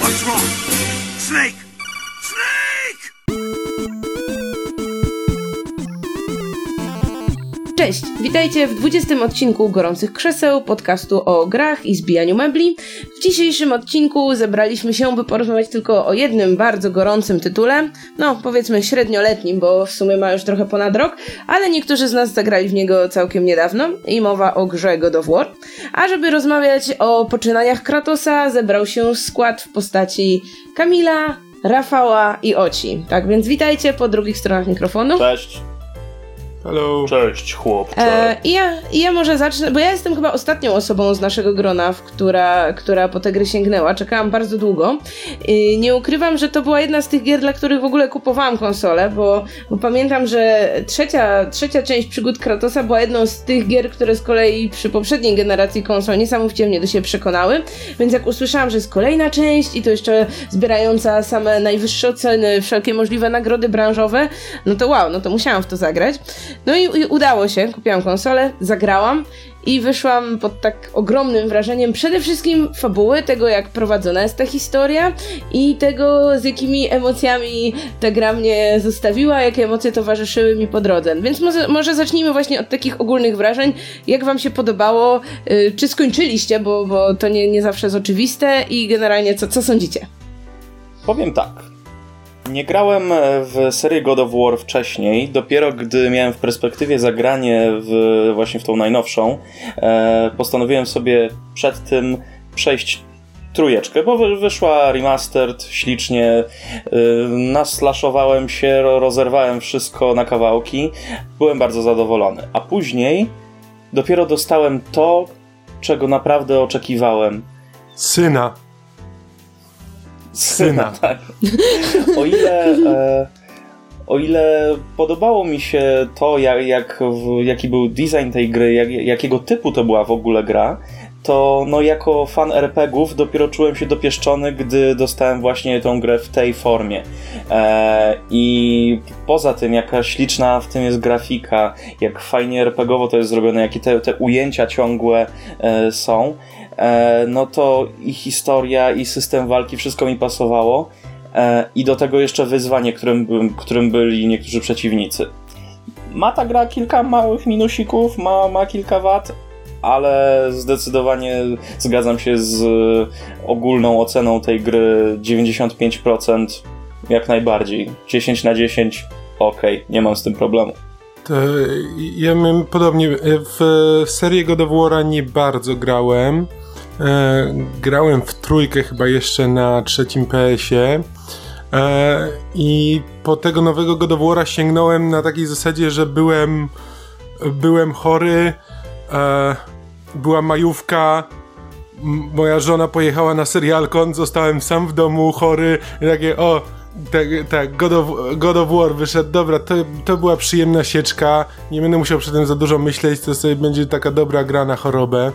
What's wrong? Snake! Cześć, witajcie w 20 odcinku Gorących Krzeseł, podcastu o grach i zbijaniu mebli. W dzisiejszym odcinku zebraliśmy się, by porozmawiać tylko o jednym bardzo gorącym tytule, no powiedzmy średnioletnim, bo w sumie ma już trochę ponad rok, ale niektórzy z nas zagrali w niego całkiem niedawno i mowa o grze God of War. A żeby rozmawiać o poczynaniach Kratosa, zebrał się skład w postaci Kamila, Rafała i Oci. Tak więc witajcie po drugich stronach mikrofonu. Cześć. Hello. Cześć, chłopcze. E, i, ja, I ja może zacznę, bo ja jestem chyba ostatnią osobą z naszego grona, w która, która po tę grę sięgnęła. Czekałam bardzo długo. I nie ukrywam, że to była jedna z tych gier, dla których w ogóle kupowałam konsolę, bo, bo pamiętam, że trzecia, trzecia część przygód Kratosa była jedną z tych gier, które z kolei przy poprzedniej generacji konsol niesamowicie mnie do siebie przekonały. Więc jak usłyszałam, że jest kolejna część i to jeszcze zbierająca same najwyższe oceny, wszelkie możliwe nagrody branżowe, no to wow, no to musiałam w to zagrać. No i, i udało się, kupiłam konsolę, zagrałam i wyszłam pod tak ogromnym wrażeniem przede wszystkim fabuły, tego jak prowadzona jest ta historia i tego z jakimi emocjami ta gra mnie zostawiła, jakie emocje towarzyszyły mi po drodze. Więc może, może zacznijmy właśnie od takich ogólnych wrażeń. Jak wam się podobało? Yy, czy skończyliście, bo, bo to nie, nie zawsze jest oczywiste i generalnie co, co sądzicie? Powiem tak. Nie grałem w serię God of War wcześniej, dopiero gdy miałem w perspektywie zagranie w, właśnie w tą najnowszą, e, postanowiłem sobie przed tym przejść trójeczkę, bo wy- wyszła remastered ślicznie, e, naslaszowałem się, ro- rozerwałem wszystko na kawałki, byłem bardzo zadowolony. A później dopiero dostałem to, czego naprawdę oczekiwałem. Syna. Syna. tak. O ile, e, o ile podobało mi się to, jak, jak, jaki był design tej gry, jak, jakiego typu to była w ogóle gra, to no jako fan RPGów dopiero czułem się dopieszczony, gdy dostałem właśnie tą grę w tej formie. E, I poza tym, jaka śliczna w tym jest grafika, jak fajnie RPGowo to jest zrobione, jakie te, te ujęcia ciągłe e, są, no to i historia, i system walki, wszystko mi pasowało. E, I do tego jeszcze wyzwanie, którym, którym byli niektórzy przeciwnicy. Ma ta gra kilka małych minusików, ma, ma kilka wad, ale zdecydowanie zgadzam się z ogólną oceną tej gry 95% jak najbardziej. 10 na 10 ok, nie mam z tym problemu. To ja miałem podobnie. W serię God of War'a nie bardzo grałem. E, grałem w trójkę chyba jeszcze na trzecim PS-ie. E, I po tego nowego God of sięgnąłem na takiej zasadzie, że byłem byłem chory. E, była majówka. Moja żona pojechała na serialkon, zostałem sam w domu, chory. Takie, o, tak, tak God, of, God of War wyszedł, dobra, to, to była przyjemna sieczka, nie będę musiał przy tym za dużo myśleć, to sobie będzie taka dobra gra na chorobę.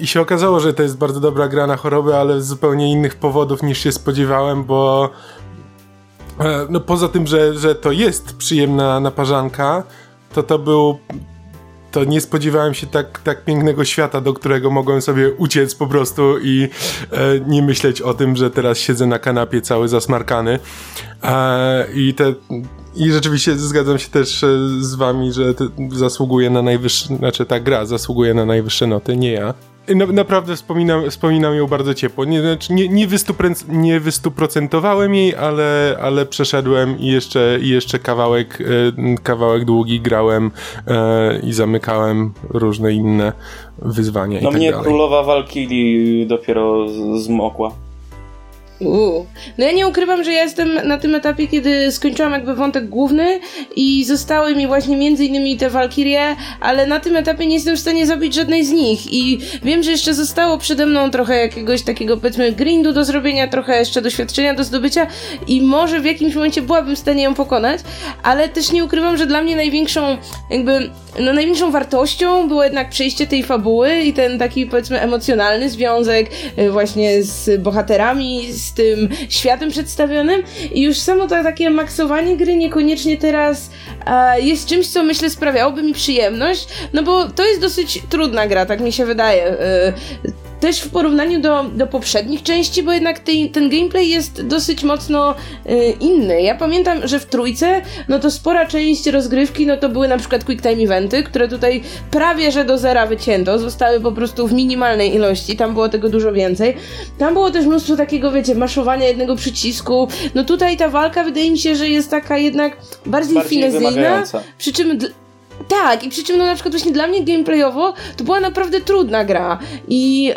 I się okazało, że to jest bardzo dobra gra na chorobę, ale z zupełnie innych powodów niż się spodziewałem, bo e, no poza tym, że, że to jest przyjemna naparzanka, to to był to nie spodziewałem się tak, tak pięknego świata, do którego mogłem sobie uciec po prostu i e, nie myśleć o tym, że teraz siedzę na kanapie cały zasmarkany. E, I te. I rzeczywiście zgadzam się też e, z wami, że zasługuje na najwyższe, znaczy ta gra zasługuje na najwyższe noty, nie ja. Na, naprawdę wspominam, wspominam ją bardzo ciepło. Nie, znaczy nie, nie, wystuprec- nie wystuprocentowałem jej, ale, ale przeszedłem i jeszcze, i jeszcze kawałek, e, kawałek długi grałem e, i zamykałem różne inne wyzwania No i tak mnie dalej. królowa Walkiri dopiero zmokła. No ja nie ukrywam, że ja jestem na tym etapie, kiedy skończyłam jakby wątek główny i zostały mi właśnie między innymi te Walkirie, ale na tym etapie nie jestem w stanie zabić żadnej z nich. I wiem, że jeszcze zostało przede mną trochę jakiegoś takiego powiedzmy grindu do zrobienia, trochę jeszcze doświadczenia do zdobycia i może w jakimś momencie byłabym w stanie ją pokonać, ale też nie ukrywam, że dla mnie największą jakby, no największą wartością było jednak przejście tej fabuły i ten taki powiedzmy emocjonalny związek y, właśnie z bohaterami, tym światem przedstawionym i już samo to takie maksowanie gry niekoniecznie teraz e, jest czymś, co myślę sprawiałoby mi przyjemność, no bo to jest dosyć trudna gra, tak mi się wydaje. E, też w porównaniu do, do poprzednich części, bo jednak ten gameplay jest dosyć mocno y, inny. Ja pamiętam, że w trójce, no to spora część rozgrywki, no to były na przykład quick time eventy, które tutaj prawie że do zera wycięto, zostały po prostu w minimalnej ilości, tam było tego dużo więcej. Tam było też mnóstwo takiego, wiecie, maszowania jednego przycisku. No tutaj ta walka wydaje mi się, że jest taka jednak bardziej, bardziej finezyjna, przy czym tak, i przy czym no na przykład właśnie dla mnie gameplayowo to była naprawdę trudna gra. I, yy,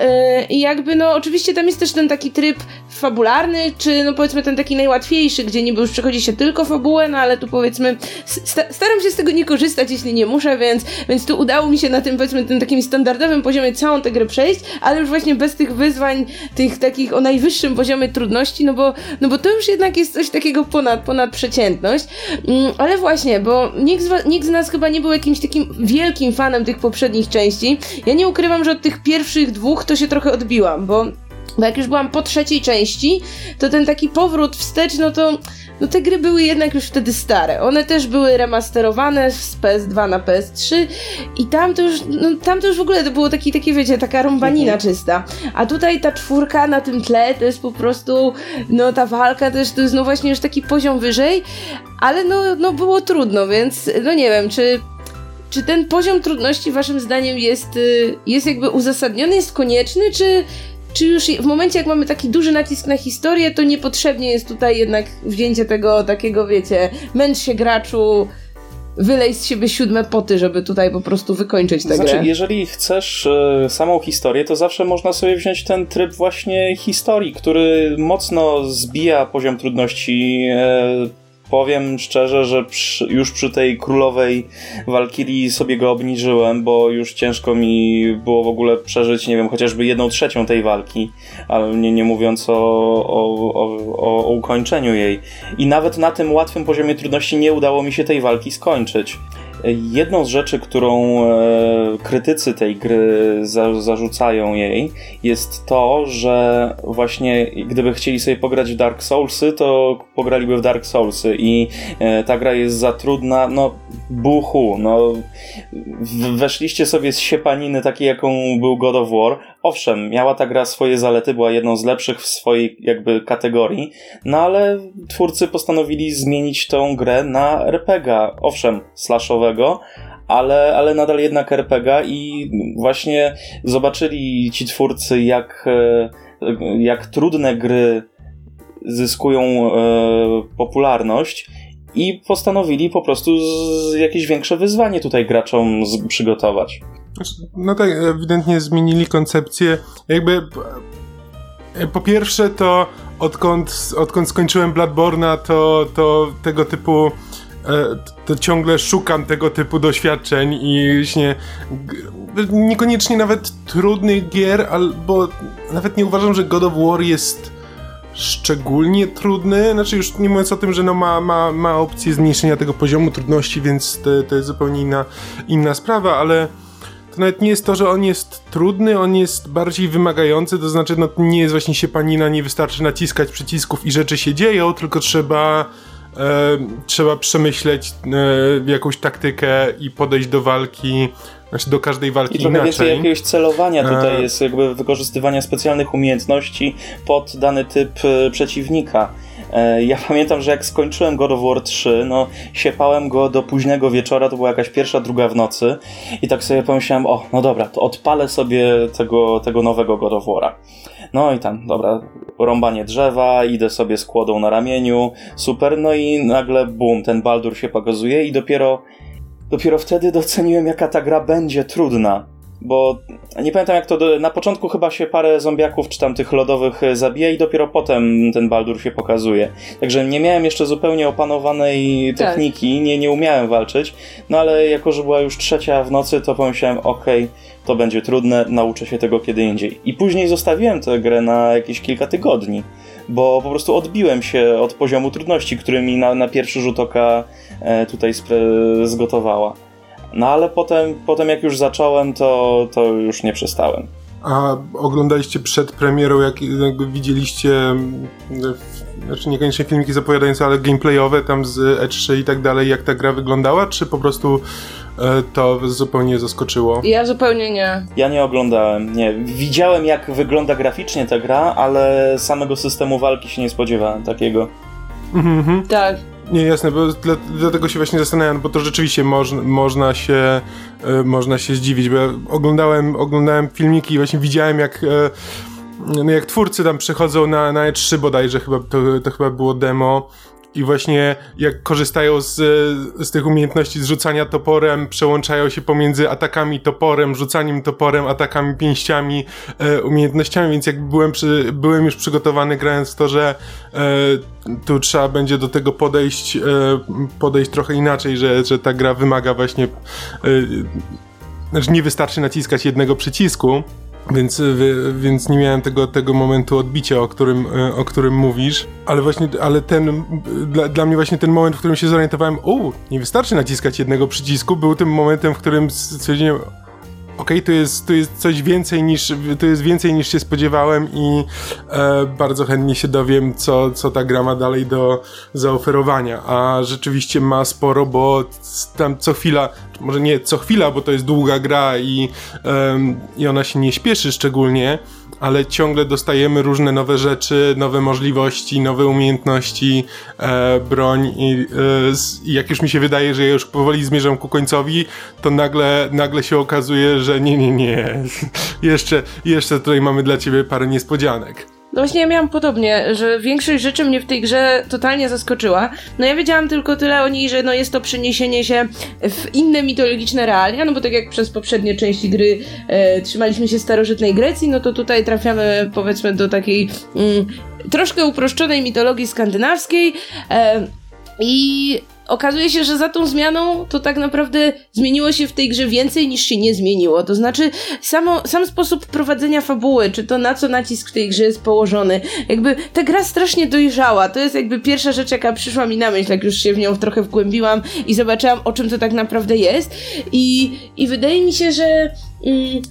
I jakby no oczywiście tam jest też ten taki tryb fabularny, czy no powiedzmy ten taki najłatwiejszy, gdzie niby już przechodzi się tylko fabułę, no ale tu powiedzmy sta staram się z tego nie korzystać, jeśli nie muszę, więc, więc tu udało mi się na tym powiedzmy tym takim standardowym poziomie całą tę grę przejść, ale już właśnie bez tych wyzwań, tych takich o najwyższym poziomie trudności, no bo, no bo to już jednak jest coś takiego ponad, ponad przeciętność. Mm, ale właśnie, bo nikt z, nikt z nas chyba nie był jakimś takim wielkim fanem tych poprzednich części. Ja nie ukrywam, że od tych pierwszych dwóch to się trochę odbiłam, bo bo jak już byłam po trzeciej części, to ten taki powrót wstecz, no to no te gry były jednak już wtedy stare. One też były remasterowane z PS2 na PS3 i tam to już, no tam to już w ogóle to było taki, takie wiecie, taka rąbanina mhm. czysta. A tutaj ta czwórka na tym tle to jest po prostu, no ta walka też to jest no właśnie już taki poziom wyżej, ale no, no było trudno, więc no nie wiem, czy czy ten poziom trudności waszym zdaniem jest, y, jest jakby uzasadniony, jest konieczny, czy, czy już w momencie, jak mamy taki duży nacisk na historię, to niepotrzebnie jest tutaj jednak wzięcie tego takiego, wiecie, męcz się graczu, wylej z siebie siódme poty, żeby tutaj po prostu wykończyć tę znaczy, grę. jeżeli chcesz e, samą historię, to zawsze można sobie wziąć ten tryb właśnie historii, który mocno zbija poziom trudności e, powiem szczerze, że przy, już przy tej królowej Walkirii sobie go obniżyłem, bo już ciężko mi było w ogóle przeżyć, nie wiem, chociażby jedną trzecią tej walki, ale nie, nie mówiąc o, o, o, o ukończeniu jej. I nawet na tym łatwym poziomie trudności nie udało mi się tej walki skończyć. Jedną z rzeczy, którą e, krytycy tej gry za, zarzucają jej, jest to, że właśnie gdyby chcieli sobie pograć w Dark Soulsy, to pograliby w Dark Soulsy i e, ta gra jest za trudna, no buchu, no weszliście sobie z siepaniny takiej, jaką był God of War. Owszem, miała ta gra swoje zalety, była jedną z lepszych w swojej jakby kategorii, no ale twórcy postanowili zmienić tą grę na RPG. Owszem, slashowego ale, ale nadal jednak RPG i właśnie zobaczyli ci twórcy, jak, e, jak trudne gry zyskują e, popularność i postanowili po prostu jakieś większe wyzwanie tutaj graczom przygotować. Znaczy, no tak, ewidentnie zmienili koncepcję. Jakby e, po pierwsze to odkąd, odkąd skończyłem Bloodborne'a, to, to tego typu E, to ciągle szukam tego typu doświadczeń i właśnie niekoniecznie nawet trudnych gier, albo nawet nie uważam, że God of War jest szczególnie trudny, znaczy już nie mówiąc o tym, że no ma, ma, ma opcję zmniejszenia tego poziomu trudności, więc to, to jest zupełnie inna, inna sprawa, ale to nawet nie jest to, że on jest trudny, on jest bardziej wymagający, to znaczy no nie jest właśnie się panina, nie wystarczy naciskać przycisków i rzeczy się dzieją, tylko trzeba e, trzeba przemyśleć e, jakąś taktykę i podejść do walki, znaczy do każdej walki I trochę inaczej. więcej jakiegoś celowania tutaj e... jest, jakby wykorzystywania specjalnych umiejętności pod dany typ e, przeciwnika. E, ja pamiętam, że jak skończyłem God of War 3, no siepałem go do późnego wieczora, to była jakaś pierwsza, druga w nocy i tak sobie pomyślałem, o, no dobra, to odpalę sobie tego, tego nowego God of War'a. No i tam, dobra, rąbanie drzewa, idę sobie z kłodą na ramieniu, super, no i nagle bum, ten Baldur się pokazuje i dopiero, dopiero wtedy doceniłem, jaka ta gra będzie trudna bo nie pamiętam jak to, na początku chyba się parę zombiaków czy tam tych lodowych zabija i dopiero potem ten Baldur się pokazuje. Także nie miałem jeszcze zupełnie opanowanej tak. techniki, nie, nie umiałem walczyć, no ale jako, że była już trzecia w nocy, to pomyślałem, okej, okay, to będzie trudne, nauczę się tego kiedy indziej. I później zostawiłem tę grę na jakieś kilka tygodni, bo po prostu odbiłem się od poziomu trudności, który mi na, na pierwszy rzut oka e, tutaj zgotowała. No ale potem, potem jak już zacząłem, to, to już nie przestałem. A oglądaliście przed premierą, jak jakby widzieliście, znaczy niekoniecznie filmiki zapowiadające, ale gameplayowe tam z E3 i tak dalej, jak ta gra wyglądała, czy po prostu to zupełnie zaskoczyło. Ja zupełnie nie. Ja nie oglądałem, nie. Widziałem jak wygląda graficznie ta gra, ale samego systemu walki się nie spodziewałem takiego. Mhm. Tak. Nie, jasne, bo dla, dlatego się właśnie zastanawiam, bo to rzeczywiście moż, można, się, y, można się zdziwić, bo ja oglądałem, oglądałem filmiki i właśnie widziałem jak, y, no jak twórcy tam przechodzą na, na E3 bodajże, chyba, to, to chyba było demo i właśnie jak korzystają z, z tych umiejętności zrzucania toporem, przełączają się pomiędzy atakami toporem, rzucaniem toporem, atakami pięściami, e, umiejętnościami, więc jak byłem, przy, byłem już przygotowany grając w to, że e, tu trzeba będzie do tego podejść, e, podejść trochę inaczej, że, że ta gra wymaga właśnie, e, znaczy nie wystarczy naciskać jednego przycisku, więc, więc nie miałem tego, tego momentu odbicia, o którym, o którym mówisz, ale właśnie, ale ten, dla, dla mnie właśnie ten moment, w którym się zorientowałem, o, nie wystarczy naciskać jednego przycisku, był tym momentem, w którym stwierdziłem, okej, okay, to, jest, to jest coś więcej niż, to jest więcej niż się spodziewałem i e, bardzo chętnie się dowiem, co, co ta gra ma dalej do zaoferowania, a rzeczywiście ma sporo, bo tam co chwila, może nie co chwila, bo to jest długa gra i, e, i ona się nie śpieszy szczególnie, ale ciągle dostajemy różne nowe rzeczy, nowe możliwości, nowe umiejętności, e, broń i, e, jak już mi się wydaje, że ja już powoli zmierzam ku końcowi, to nagle, nagle się okazuje, że nie, nie, nie, jeszcze, jeszcze tutaj mamy dla ciebie parę niespodzianek. No właśnie ja miałam podobnie, że większość rzeczy mnie w tej grze totalnie zaskoczyła. No ja wiedziałam tylko tyle o niej, że no jest to przeniesienie się w inne mitologiczne realia, no bo tak jak przez poprzednie części gry e, trzymaliśmy się starożytnej Grecji, no to tutaj trafiamy powiedzmy do takiej mm, troszkę uproszczonej mitologii skandynawskiej e, i okazuje się, że za tą zmianą to tak naprawdę zmieniło się w tej grze więcej niż się nie zmieniło. To znaczy samo, sam sposób prowadzenia fabuły, czy to na co nacisk w tej grze jest położony. Jakby ta gra strasznie dojrzała. To jest jakby pierwsza rzecz, jaka przyszła mi na myśl, jak już się w nią trochę wgłębiłam i zobaczyłam, o czym to tak naprawdę jest. I, i wydaje mi się, że. Mm,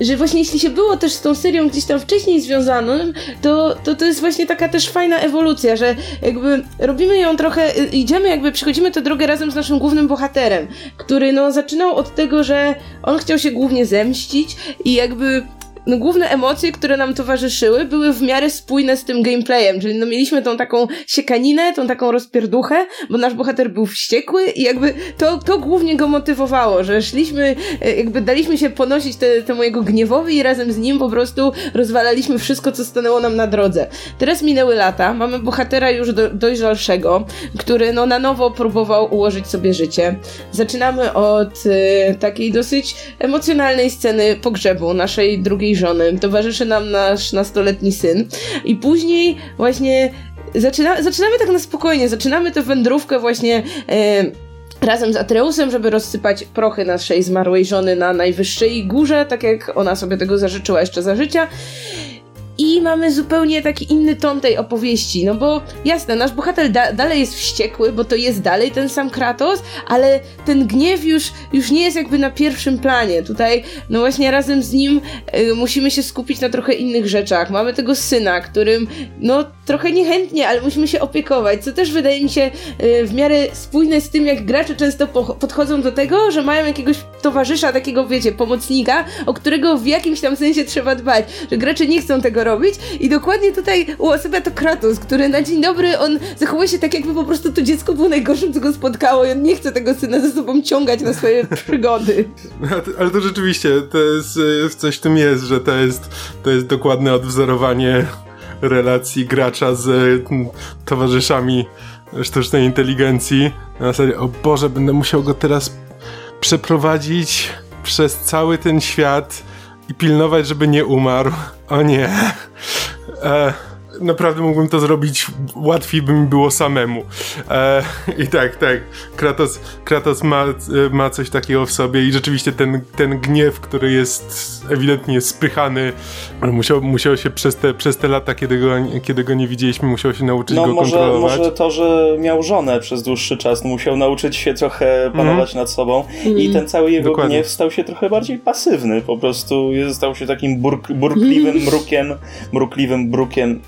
że właśnie jeśli się było też z tą serią gdzieś tam wcześniej związanym, to, to to jest właśnie taka też fajna ewolucja, że jakby robimy ją trochę, y, idziemy jakby, przychodzimy tę drogę razem z naszym głównym bohaterem, który no zaczynał od tego, że on chciał się głównie zemścić i jakby no, główne emocje, które nam towarzyszyły, były w miarę spójne z tym gameplayem, czyli no, mieliśmy tą taką siekaninę, tą taką rozpierduchę, bo nasz bohater był wściekły i jakby to, to głównie go motywowało, że szliśmy, e, jakby daliśmy się ponosić te, temu jego gniewowi i razem z nim po prostu rozwalaliśmy wszystko, co stanęło nam na drodze. Teraz minęły lata, mamy bohatera już do, dojrzalszego, który no na nowo próbował ułożyć sobie życie. Zaczynamy od y, takiej dosyć emocjonalnej sceny pogrzebu naszej drugiej żony, towarzyszy nam nasz nastoletni syn. I później właśnie zaczyna, zaczynamy tak na spokojnie, zaczynamy tę wędrówkę właśnie e, razem z Atreusem, żeby rozsypać prochy naszej zmarłej żony na najwyższej górze, tak jak ona sobie tego zażyczyła jeszcze za życia i mamy zupełnie taki inny ton tej opowieści, no bo jasne, nasz bohater da dalej jest wściekły, bo to jest dalej ten sam Kratos, ale ten gniew już, już nie jest jakby na pierwszym planie. Tutaj, no właśnie razem z nim y, musimy się skupić na trochę innych rzeczach. Mamy tego syna, którym, no trochę niechętnie, ale musimy się opiekować, co też wydaje mi się y, w miarę spójne z tym, jak gracze często podchodzą do tego, że mają jakiegoś towarzysza, takiego wiecie, pomocnika, o którego w jakimś tam sensie trzeba dbać, że gracze nie chcą tego robić i dokładnie tutaj uosabia to Kratos, który na dzień dobry on zachowuje się tak, jakby po prostu to dziecko było najgorszym, co go spotkało i on nie chce tego syna ze sobą ciągać na swoje przygody. Ale to rzeczywiście, to jest, coś w tym jest, że to jest, to jest dokładne odwzorowanie relacji gracza z towarzyszami sztucznej inteligencji. Na zasadzie, o Boże, będę musiał go teraz przeprowadzić przez cały ten świat i pilnować, żeby nie umarł. O nie. E, naprawdę mógłbym to zrobić, łatwiej by mi było samemu. E, I tak, tak, Kratos, Kratos ma, ma coś takiego w sobie i rzeczywiście ten, ten gniew, który jest ewidentnie spychany, musiał, musiał się przez te, przez te lata, kiedy go, kiedy go nie widzieliśmy, musiał się nauczyć no, go może, kontrolować. może to, że miał żonę przez dłuższy czas, musiał nauczyć się trochę panować mm. nad sobą mm. i ten cały jego Dokładnie. gniew stał się trochę bardziej pasywny, po prostu stał się takim burk, burkliwym mrukiem, mrukliwym brukiem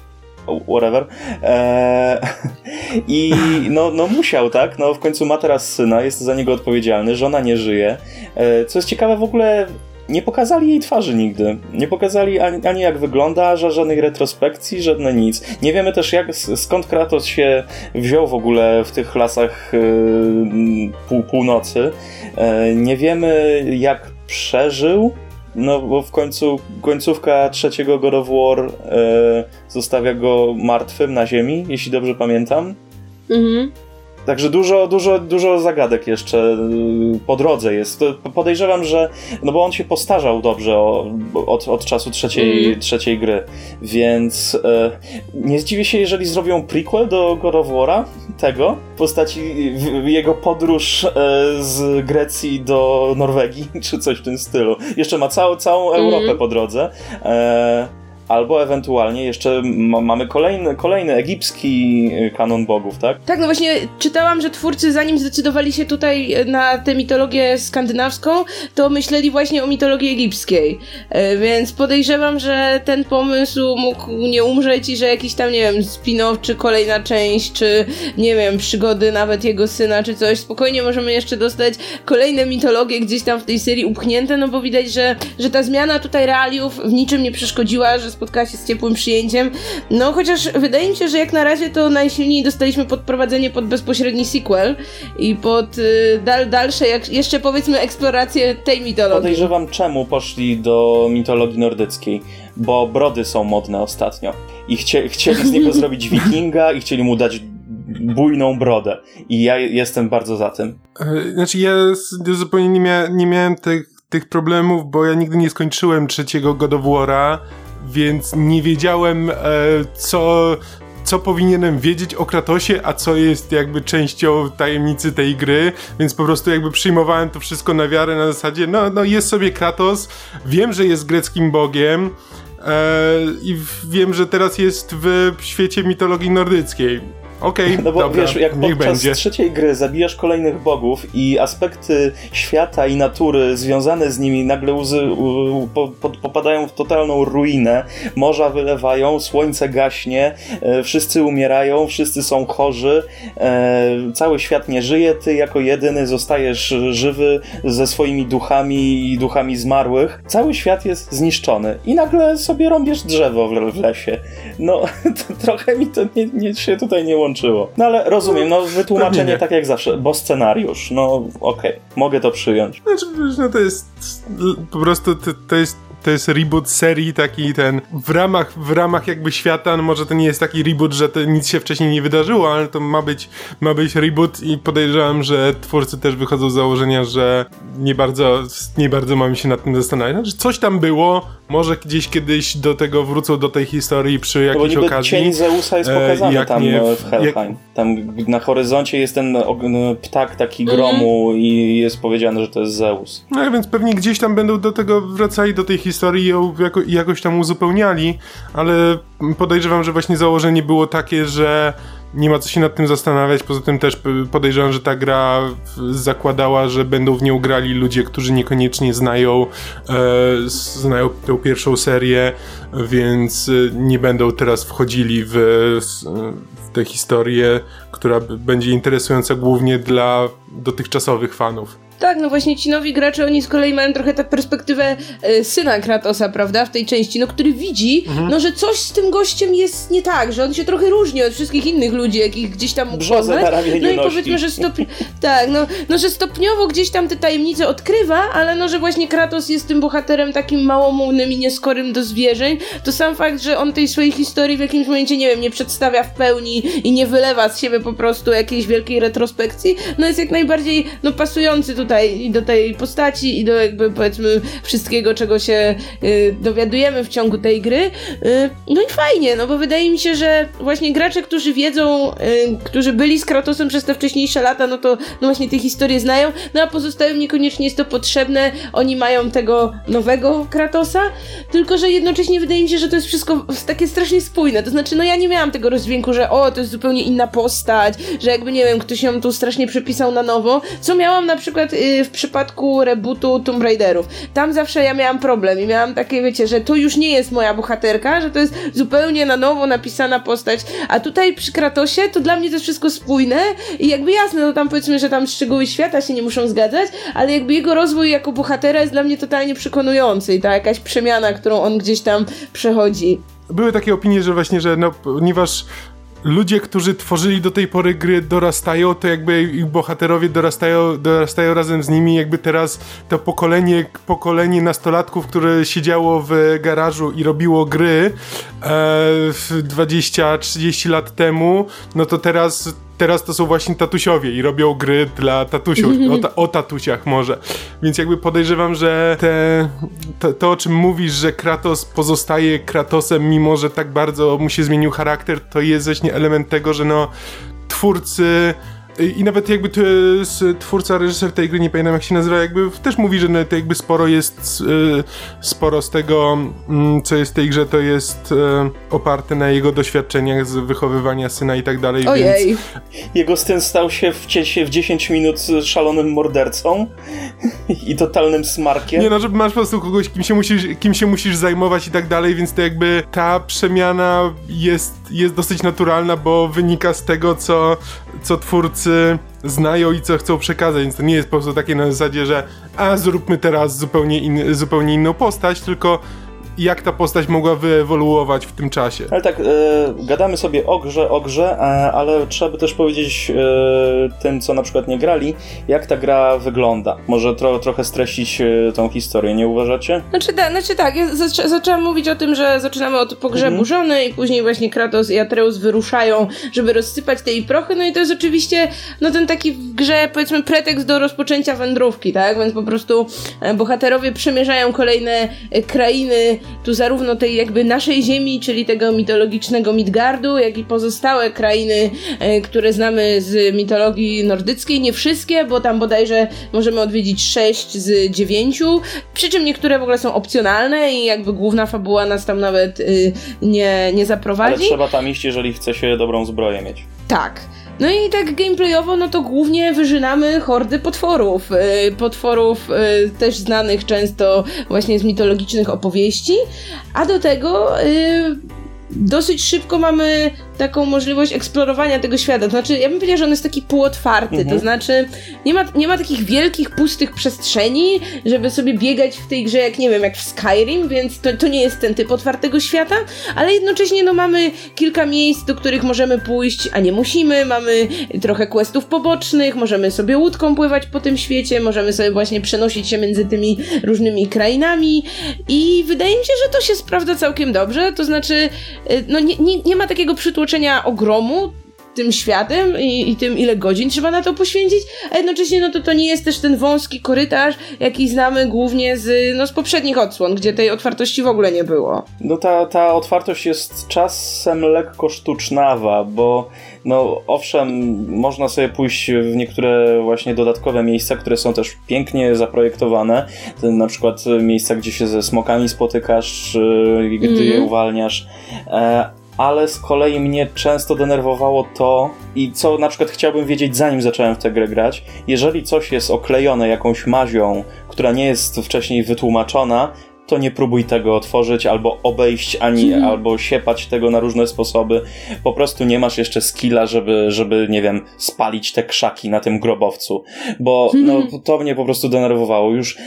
whatever. Eee, I no, no musiał, tak? No w końcu ma teraz syna, jest za niego odpowiedzialny, żona nie żyje. Eee, co jest ciekawe, w ogóle nie pokazali jej twarzy nigdy. Nie pokazali ani, ani jak wygląda, żadnej retrospekcji, żadne nic. Nie wiemy też jak, skąd Kratos się wziął w ogóle w tych lasach yy, pół, północy. Yy, nie wiemy jak przeżył, no bo w końcu końcówka trzeciego God of War yy, zostawia go martwym na ziemi, jeśli dobrze pamiętam. Mhm. Także dużo, dużo, dużo zagadek jeszcze y, po drodze jest. Podejrzewam, że. No bo on się postarzał dobrze od, od czasu trzeciej, mm. trzeciej gry. Więc e, nie zdziwię się, jeżeli zrobią prequel do God of War'a tego w postaci w, jego podróż e, z Grecji do Norwegii, czy coś w tym stylu. Jeszcze ma całą, całą Europę mm. po drodze. E, albo ewentualnie jeszcze mamy kolejny, kolejny egipski y, kanon bogów, tak? Tak, no właśnie czytałam, że twórcy zanim zdecydowali się tutaj y, na tę mitologię skandynawską, to myśleli właśnie o mitologii egipskiej, y, więc podejrzewam, że ten pomysł mógł nie umrzeć i że jakiś tam, nie wiem, spin-off, czy kolejna część, czy nie wiem, przygody nawet jego syna, czy coś, spokojnie możemy jeszcze dostać kolejne mitologie gdzieś tam w tej serii upchnięte, no bo widać, że, że ta zmiana tutaj realiów w niczym nie przeszkodziła, że spotkała się z ciepłym przyjęciem. No chociaż wydaje mi się, że jak na razie to najsilniej dostaliśmy podprowadzenie pod bezpośredni sequel i pod y, dal, dalsze, jak, jeszcze powiedzmy eksplorację tej mitologii. Podejrzewam czemu poszli do mitologii nordyckiej, bo brody są modne ostatnio i chcie, chcieli z niego zrobić wikinga i chcieli mu dać bujną brodę. I ja jestem bardzo za tym. E, znaczy, ja zupełnie nie, mia nie miałem tych, tych problemów, bo ja nigdy nie skończyłem trzeciego God of War'a więc nie wiedziałem, e, co, co powinienem wiedzieć o Kratosie, a co jest jakby częścią tajemnicy tej gry, więc po prostu jakby przyjmowałem to wszystko na wiarę na zasadzie, no, no jest sobie Kratos, wiem, że jest greckim bogiem e, i wiem, że teraz jest w świecie mitologii nordyckiej Okej, okay, No bo dobra, wiesz, jak podczas będzie. trzeciej gry zabijasz kolejnych bogów i aspekty świata i natury związane z nimi nagle u, po, po, popadają w totalną ruinę, morza wylewają, słońce gaśnie, e, wszyscy umierają, wszyscy są chorzy, e, cały świat nie żyje, ty jako jedyny zostajesz żywy ze swoimi duchami i duchami zmarłych. Cały świat jest zniszczony i nagle sobie rąbiesz drzewo w, w lesie. No, trochę mi to nie, nie, się tutaj nie łączy łączyło. No ale rozumiem, no wytłumaczenie tak jak zawsze, bo scenariusz, no okej, okay, mogę to przyjąć. Znaczy, no to jest po prostu, to, to jest to jest reboot serii taki ten w ramach, w ramach jakby świata, no może to nie jest taki reboot, że to nic się wcześniej nie wydarzyło, ale to ma być, ma być reboot i podejrzewam, że twórcy też wychodzą z założenia, że nie bardzo, nie bardzo mamy się nad tym zastanawiać. Znaczy coś tam było, może gdzieś kiedyś do tego wrócą do tej historii przy jakiejś no okazji. cień Zeusa jest e, pokazany jak tam nie, w Helheim. Jak... Tam na horyzoncie jest ten ptak taki mhm. gromu mm. i jest powiedziane, że to jest Zeus. No więc pewnie gdzieś tam będą do tego wracali, do tej historii historii ją jako, jakoś tam uzupełniali, ale podejrzewam, że właśnie założenie było takie, że nie ma co się nad tym zastanawiać. Poza tym też podejrzewam, że ta gra zakładała, że będą w nią grali ludzie, którzy niekoniecznie znają, e, znają tę pierwszą serię, więc e, nie będą teraz wchodzili w, w tę historię, która będzie interesująca głównie dla dotychczasowych fanów. Tak, no właśnie ci nowi gracze, oni z kolei mają trochę tę perspektywę e, syna Kratosa, prawda, w tej części, no który widzi, mhm. no że coś z tym gościem jest nie tak, że on się trochę różni od wszystkich innych ludzi, jakich gdzieś tam mógł poznać. No i powiedzmy, że stopni... tak, no, no, że stopniowo gdzieś tam te tajemnice odkrywa, ale no, że właśnie Kratos jest tym bohaterem takim małomównym i nieskorym do zwierzeń, to sam fakt, że on tej swojej historii w jakimś momencie, nie wiem, nie przedstawia w pełni i nie wylewa z siebie po prostu jakiejś wielkiej retrospekcji, no jest jak najbardziej, no pasujący tutaj tutaj i do tej postaci i do jakby powiedzmy wszystkiego, czego się y, dowiadujemy w ciągu tej gry. Y, no i fajnie, no bo wydaje mi się, że właśnie gracze, którzy wiedzą, y, którzy byli z Kratosem przez te wcześniejsze lata, no to no właśnie te historie znają, no a pozostałym niekoniecznie jest to potrzebne, oni mają tego nowego Kratosa, tylko że jednocześnie wydaje mi się, że to jest wszystko takie strasznie spójne, to znaczy no ja nie miałam tego rozdźwięku, że o, to jest zupełnie inna postać, że jakby nie wiem, ktoś ją tu strasznie przepisał na nowo, co miałam na przykład y, w przypadku rebootu Tomb Raiderów. Tam zawsze ja miałam problem i miałam takie, wiecie, że to już nie jest moja bohaterka, że to jest zupełnie na nowo napisana postać, a tutaj przy Kratosie to dla mnie to jest wszystko spójne i jakby jasne, no tam powiedzmy, że tam szczegóły świata się nie muszą zgadzać, ale jakby jego rozwój jako bohatera jest dla mnie totalnie przekonujący i ta jakaś przemiana, którą on gdzieś tam przechodzi. Były takie opinie, że właśnie, że no, ponieważ ludzie, którzy tworzyli do tej pory gry dorastają, to jakby ich bohaterowie dorastają, dorastają razem z nimi, jakby teraz to pokolenie, pokolenie nastolatków, które siedziało w garażu i robiło gry e, 20-30 lat temu, no to teraz teraz to są właśnie tatusiowie i robią gry dla tatusiów, o, ta, o tatusiach może. Więc jakby podejrzewam, że te, to, to, o czym mówisz, że Kratos pozostaje Kratosem, mimo że tak bardzo mu się zmienił charakter, to jest właśnie element tego, że no twórcy i nawet jakby to jest twórca, reżyser tej gry, nie pamiętam jak się nazywa, jakby też mówi, że to jakby sporo jest, y, sporo z tego, mm, co jest w tej grze, to jest y, oparte na jego doświadczeniach z wychowywania syna i tak dalej. Ojej. Więc... Jego syn stał się w, w 10 minut szalonym mordercą i totalnym smarkiem. Nie no, że masz po prostu kogoś, kim się musisz, kim się musisz zajmować i tak dalej, więc to jakby ta przemiana jest, jest dosyć naturalna, bo wynika z tego, co, co twórcy znają i co chcą przekazać, więc to nie jest po prostu takie na zasadzie, że a zróbmy teraz zupełnie, in, zupełnie inną postać, tylko jak ta postać mogła wyewoluować w tym czasie. Ale tak, e, gadamy sobie o grze, o grze, a, ale trzeba by też powiedzieć e, tym, co na przykład nie grali, jak ta gra wygląda. Może tro, trochę streścić e, tą historię, nie uważacie? Znaczy, da, znaczy tak, ja zaczę, zaczęłam mówić o tym, że zaczynamy od pogrzebu mhm. żony i później właśnie Kratos i Atreus wyruszają, żeby rozsypać te jej prochy, no i to jest oczywiście no ten taki w grze, powiedzmy, pretekst do rozpoczęcia wędrówki, tak? Więc po prostu e, bohaterowie przemierzają kolejne e, krainy tu zarówno tej jakby naszej ziemi, czyli tego mitologicznego Midgardu, jak i pozostałe krainy, e, które znamy z mitologii nordyckiej. Nie wszystkie, bo tam bodajże możemy odwiedzić 6 z 9, przy czym niektóre w ogóle są opcjonalne i jakby główna fabuła nas tam nawet y, nie, nie zaprowadzi. Ale trzeba tam iść, jeżeli chce się dobrą zbroję mieć. Tak. No i tak gameplayowo, no to głównie wyżynamy hordy potworów. Y, potworów y, też znanych często właśnie z mitologicznych opowieści, a do tego y, dosyć szybko mamy taką możliwość eksplorowania tego świata. To znaczy, ja bym powiedziała, że on jest taki półotwarty, mhm. to znaczy nie ma, nie ma takich wielkich, pustych przestrzeni, żeby sobie biegać w tej grze jak, nie wiem, jak w Skyrim, więc to, to nie jest ten typ otwartego świata, ale jednocześnie no mamy kilka miejsc, do których możemy pójść, a nie musimy, mamy trochę questów pobocznych, możemy sobie łódką pływać po tym świecie, możemy sobie właśnie przenosić się między tymi różnymi krainami i wydaje mi się, że to się sprawdza całkiem dobrze, to znaczy y, no nie, nie, nie ma takiego przytłoczenia przytłoczenia ogromu tym światem i, i, tym, ile godzin trzeba na to poświęcić, a jednocześnie no to to nie jest też ten wąski korytarz, jaki znamy głównie z, no, z poprzednich odsłon, gdzie tej otwartości w ogóle nie było. No ta, ta otwartość jest czasem lekko sztucznawa, bo no owszem, można sobie pójść w niektóre właśnie dodatkowe miejsca, które są też pięknie zaprojektowane, na przykład miejsca, gdzie się ze smokami spotykasz, gdy mm. je uwalniasz, e, ale z kolei mnie często denerwowało to, i co na przykład chciałbym wiedzieć zanim zacząłem w tę grę grać, jeżeli coś jest oklejone jakąś mazią, która nie jest wcześniej wytłumaczona, to nie próbuj tego otworzyć, albo obejść, ani, hmm. albo siepać tego na różne sposoby. Po prostu nie masz jeszcze skilla, żeby, żeby, nie wiem, spalić te krzaki na tym grobowcu. Bo no, to mnie po prostu denerwowało. Już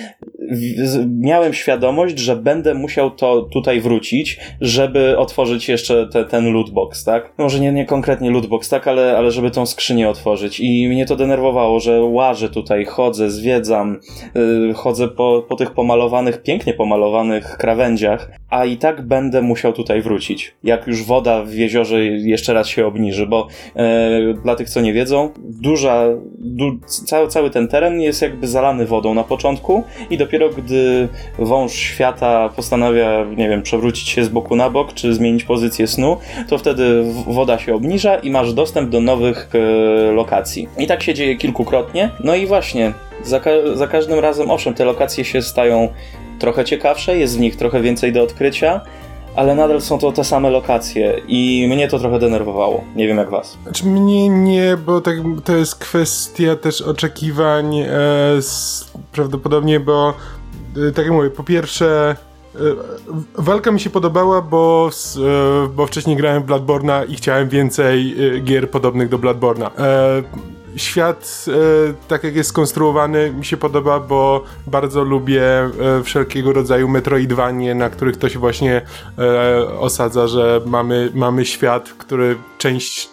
miałem świadomość, że będę musiał to tutaj wrócić, żeby otworzyć jeszcze te, ten lootbox, tak? Może nie, nie konkretnie lootbox, tak, ale, ale żeby tą skrzynię otworzyć. I mnie to denerwowało, że łażę tutaj, chodzę, zwiedzam, yy, chodzę po, po tych pomalowanych, pięknie pomalowanych krawędziach, a i tak będę musiał tutaj wrócić. Jak już woda w jeziorze jeszcze raz się obniży, bo yy, dla tych, co nie wiedzą, duża, du, cały, cały ten teren jest jakby zalany wodą na początku i dopiero gdy wąż świata postanawia, nie wiem, przewrócić się z boku na bok, czy zmienić pozycję snu, to wtedy woda się obniża i masz dostęp do nowych e, lokacji. I tak się dzieje kilkukrotnie. No i właśnie, za, ka za każdym razem, owszem, te lokacje się stają trochę ciekawsze, jest w nich trochę więcej do odkrycia, ale nadal są to te same lokacje i mnie to trochę denerwowało. Nie wiem jak was. Znaczy mnie nie, bo tak, to jest kwestia też oczekiwań e, z, prawdopodobnie, bo e, tak jak mówię, po pierwsze e, walka mi się podobała, bo, e, bo wcześniej grałem w Bloodborne'a i chciałem więcej e, gier podobnych do Bloodborne'a. Świat, e, tak jak jest skonstruowany, mi się podoba, bo bardzo lubię e, wszelkiego rodzaju metroidwanie, na których to się właśnie e, osadza, że mamy, mamy świat, który część,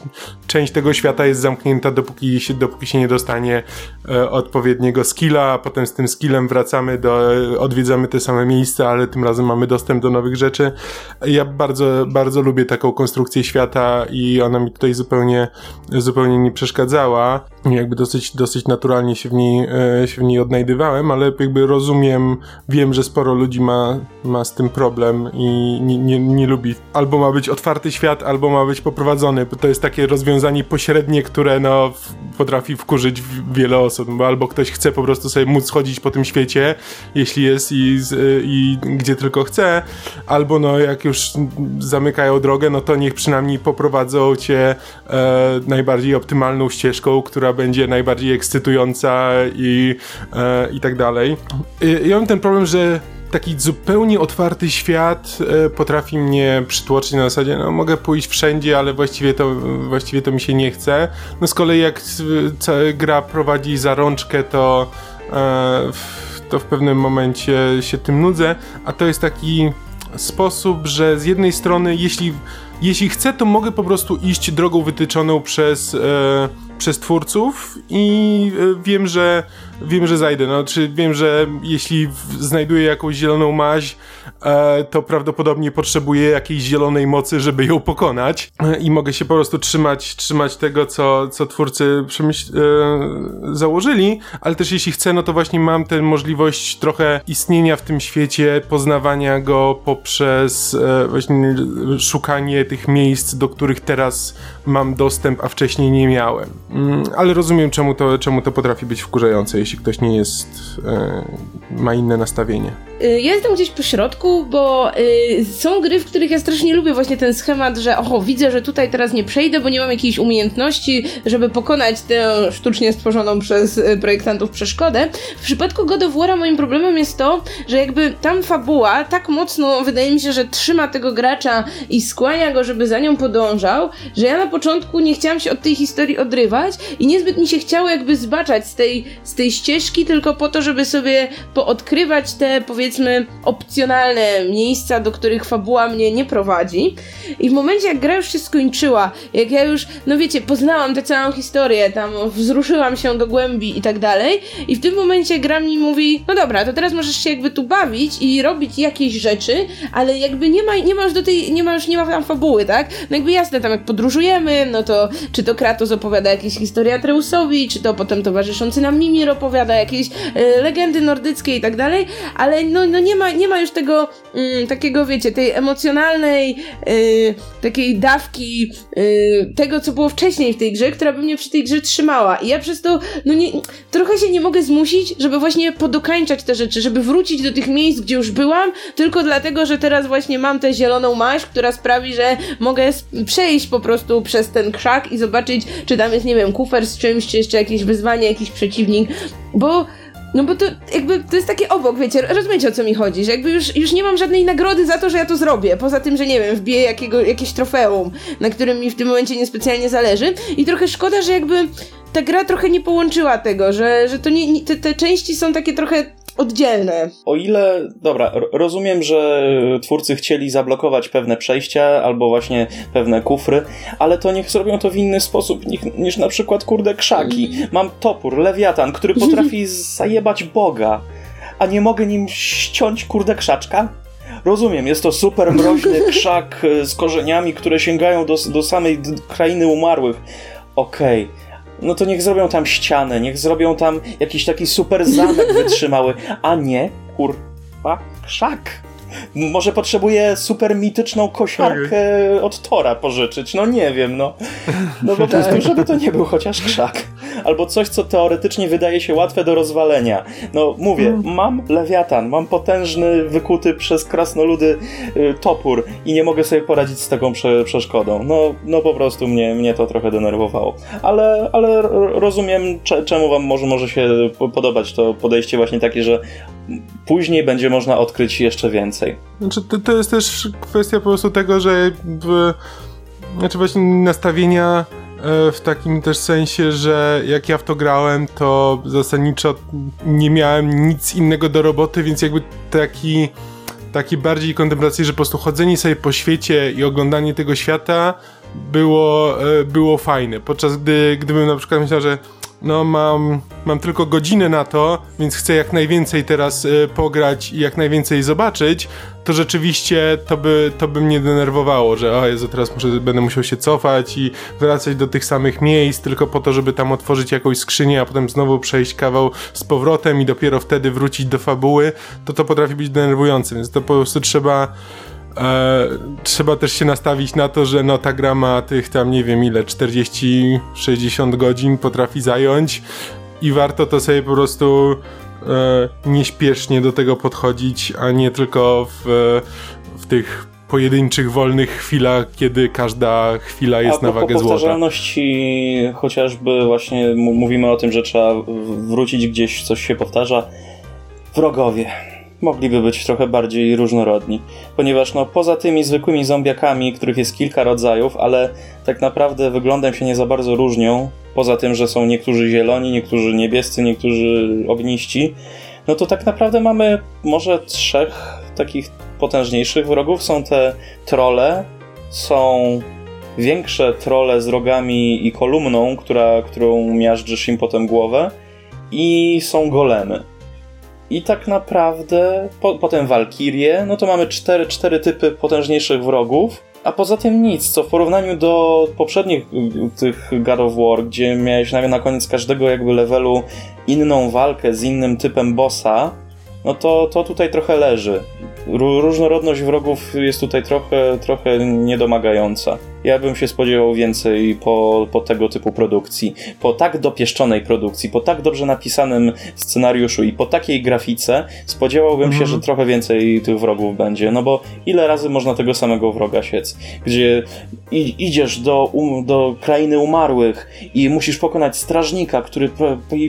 część tego świata jest zamknięta, dopóki się, dopóki się nie dostanie odpowiedniego skilla, a potem z tym skillem wracamy do, odwiedzamy te same miejsca, ale tym razem mamy dostęp do nowych rzeczy. Ja bardzo, bardzo lubię taką konstrukcję świata i ona mi tutaj zupełnie, zupełnie nie przeszkadzała. Jakby dosyć, dosyć naturalnie się w niej, e, się w niej odnajdywałem, ale jakby rozumiem, wiem, że sporo ludzi ma, ma z tym problem i nie, nie, nie lubi. Albo ma być otwarty świat, albo ma być poprowadzony, to jest takie rozwiązanie pośrednie, które no, potrafi wkurzyć wiele osób, bo albo ktoś chce po prostu sobie móc chodzić po tym świecie, jeśli jest i, i gdzie tylko chce, albo no jak już zamykają drogę, no to niech przynajmniej poprowadzą cię e, najbardziej optymalną ścieżką, która będzie najbardziej ekscytująca i, e, i tak dalej. I, ja mam ten problem, że taki zupełnie otwarty świat e, potrafi mnie przytłoczyć na zasadzie, no mogę pójść wszędzie, ale właściwie to, właściwie to mi się nie chce. No z kolei jak gra prowadzi za rączkę, to, e, to w pewnym momencie się tym nudzę, a to jest taki sposób, że z jednej strony, jeśli, jeśli chcę, to mogę po prostu iść drogą wytyczoną przez, e, przez twórców i e, wiem, że wiem, że zajdę. No, czy wiem, że jeśli znajduję jakąś zieloną maź, to prawdopodobnie potrzebuję jakiejś zielonej mocy, żeby ją pokonać e, i mogę się po prostu trzymać, trzymać tego, co, co twórcy przemyśl, e, założyli, ale też jeśli chcę, no to właśnie mam tę możliwość trochę istnienia w tym świecie, poznawania go poprzez e, właśnie szukanie tych miejsc, do których teraz mam dostęp, a wcześniej nie miałem. Mm, ale rozumiem, czemu to, czemu to potrafi być wkurzające, jeśli ktoś nie jest, e, ma inne nastawienie. Y, Ja jestem gdzieś po środku, bo y, są gry, w których ja strasznie lubię właśnie ten schemat, że oho, widzę, że tutaj teraz nie przejdę, bo nie mam jakiejś umiejętności, żeby pokonać tę sztucznie stworzoną przez y, projektantów przeszkodę. W przypadku God of War'a moim problemem jest to, że jakby tam fabuła tak mocno, wydaje mi się, że trzyma tego gracza i skłania go, żeby za nią podążał, że ja na początku nie chciałam się od tej historii odrywać i niezbyt mi się chciało jakby zbaczać z tej, z tej ścieżki, tylko po to, żeby sobie poodkrywać te powiedzmy opcjonalne miejsca, do których fabuła mnie nie prowadzi. I w momencie jak gra już się skończyła, jak ja już, no wiecie, poznałam tę całą historię, tam wzruszyłam się do głębi i tak dalej, i w tym momencie gra mi mówi, no dobra, to teraz możesz się jakby tu bawić i robić jakieś rzeczy, ale jakby nie ma, nie ma już do tej, nie ma już, nie ma tam fabuły, tak? No jakby jasne, tam jak podróżujemy, no to czy to Kratos opowiada jakieś historie Atreusowi, czy to potem towarzyszący nam Mimir opowiada jakieś e, legendy nordyckie i tak dalej, ale no, no nie, ma, nie ma już tego mm, takiego, wiecie, tej emocjonalnej e, takiej dawki e, tego, co było wcześniej w tej grze, która by mnie przy tej grze trzymała. I ja przez to, no nie, trochę się nie mogę zmusić, żeby właśnie podokańczać te rzeczy, żeby wrócić do tych miejsc, gdzie już byłam, tylko dlatego, że teraz właśnie mam tę zieloną maść, która sprawi, że mogę przejść po prostu przez ten krzak i zobaczyć, czy tam jest, nie wiem, kufer z czymś, czy jeszcze jakieś wyzwanie, jakiś przeciwnik, bo no bo to jakby to jest takie obok, wiecie, rozumiecie o co mi chodzi, że jakby już, już nie mam żadnej nagrody za to, że ja to zrobię, poza tym, że nie wiem, wbiję jakiego, jakieś trofeum, na którym mi w tym momencie niespecjalnie zależy i trochę szkoda, że jakby ta gra trochę nie połączyła tego, że, że to nie, nie te, te części są takie trochę oddzielne. O ile, dobra, ro- rozumiem, że twórcy chcieli zablokować pewne przejścia albo właśnie pewne kufry, ale to niech zrobią to w inny sposób niż, na przykład, kurde, krzaki. Mam topór, lewiatan, który potrafi zajebać Boga, a nie mogę nim ściąć, kurde, krzaczka? Rozumiem, jest to super mroźny krzak e, z korzeniami, które sięgają do, do samej krainy umarłych. Okej. No to niech zrobią tam ścianę, niech zrobią tam jakiś taki super zamek wytrzymały, a nie, kurwa, krzak. Może potrzebuję super mityczną kosiarkę od Tora pożyczyć, no nie wiem, no. No po prostu, żeby to nie był chociaż krzak. Albo coś, co teoretycznie wydaje się łatwe do rozwalenia. No mówię, Mhm. mam lewiatan, mam potężny, wykuty przez krasnoludy y, topór i nie mogę sobie poradzić z taką prze, przeszkodą. No, no po prostu mnie, mnie to trochę denerwowało. Ale, ale rozumiem, cze, czemu wam może, może się po- podobać to podejście właśnie takie, że później będzie można odkryć jeszcze więcej. Znaczy, to, to jest też kwestia po prostu tego, że w, znaczy właśnie nastawienia w takim też sensie, że jak ja w to grałem, to zasadniczo nie miałem nic innego do roboty, więc jakby taki taki bardziej kontemplacji, że po prostu chodzenie sobie po świecie i oglądanie tego świata było, e, było fajne. Podczas gdy, gdybym na przykład myślał, że no mam, mam tylko godzinę na to, więc chcę jak najwięcej teraz e, pograć i jak najwięcej zobaczyć, to rzeczywiście to by, to by mnie denerwowało, że o Jezu, teraz muszę, będę musiał się cofać i wracać do tych samych miejsc tylko po to, żeby tam otworzyć jakąś skrzynię, a potem znowu przejść kawał z powrotem i dopiero wtedy wrócić do fabuły, to to potrafi być denerwujące, więc to po prostu trzeba E, trzeba też się nastawić na to, że no ta gra ma tych tam nie wiem ile, 40-60 godzin potrafi zająć i warto to sobie po prostu e, nieśpiesznie do tego podchodzić, a nie tylko w, w tych pojedynczych, wolnych chwilach, kiedy każda chwila jest na wagę złota. powtarzalności chociażby właśnie mówimy o tym, że trzeba wrócić gdzieś, coś się powtarza. Wrogowie mogliby być trochę bardziej różnorodni, ponieważ no poza tymi zwykłymi zombiakami, których jest kilka rodzajów, ale tak naprawdę wyglądem się nie za bardzo różnią, poza tym, że są niektórzy zieloni, niektórzy niebiescy, niektórzy ogniści, no to tak naprawdę mamy może trzech takich potężniejszych wrogów. Są te trole, są większe trole z rogami i kolumną, która, którą miażdżysz im potem głowę i są golemy. I tak naprawdę po, potem walkirie, no to mamy cztery, cztery typy potężniejszych wrogów, a poza tym nic, co w porównaniu do poprzednich y, tych God of War, gdzie miałeś na, na koniec każdego jakby levelu inną walkę z innym typem bossa, no to, to tutaj trochę leży. Ró- Różnorodność wrogów jest tutaj trochę, trochę niedomagająca. Ja bym się spodziewał więcej po, po tego typu produkcji. Po tak dopieszczonej produkcji, po tak dobrze napisanym scenariuszu i po takiej grafice spodziewałbym się, że trochę więcej tych wrogów będzie. No bo ile razy można tego samego wroga siec? Gdzie idziesz do, um, do krainy umarłych i musisz pokonać strażnika, który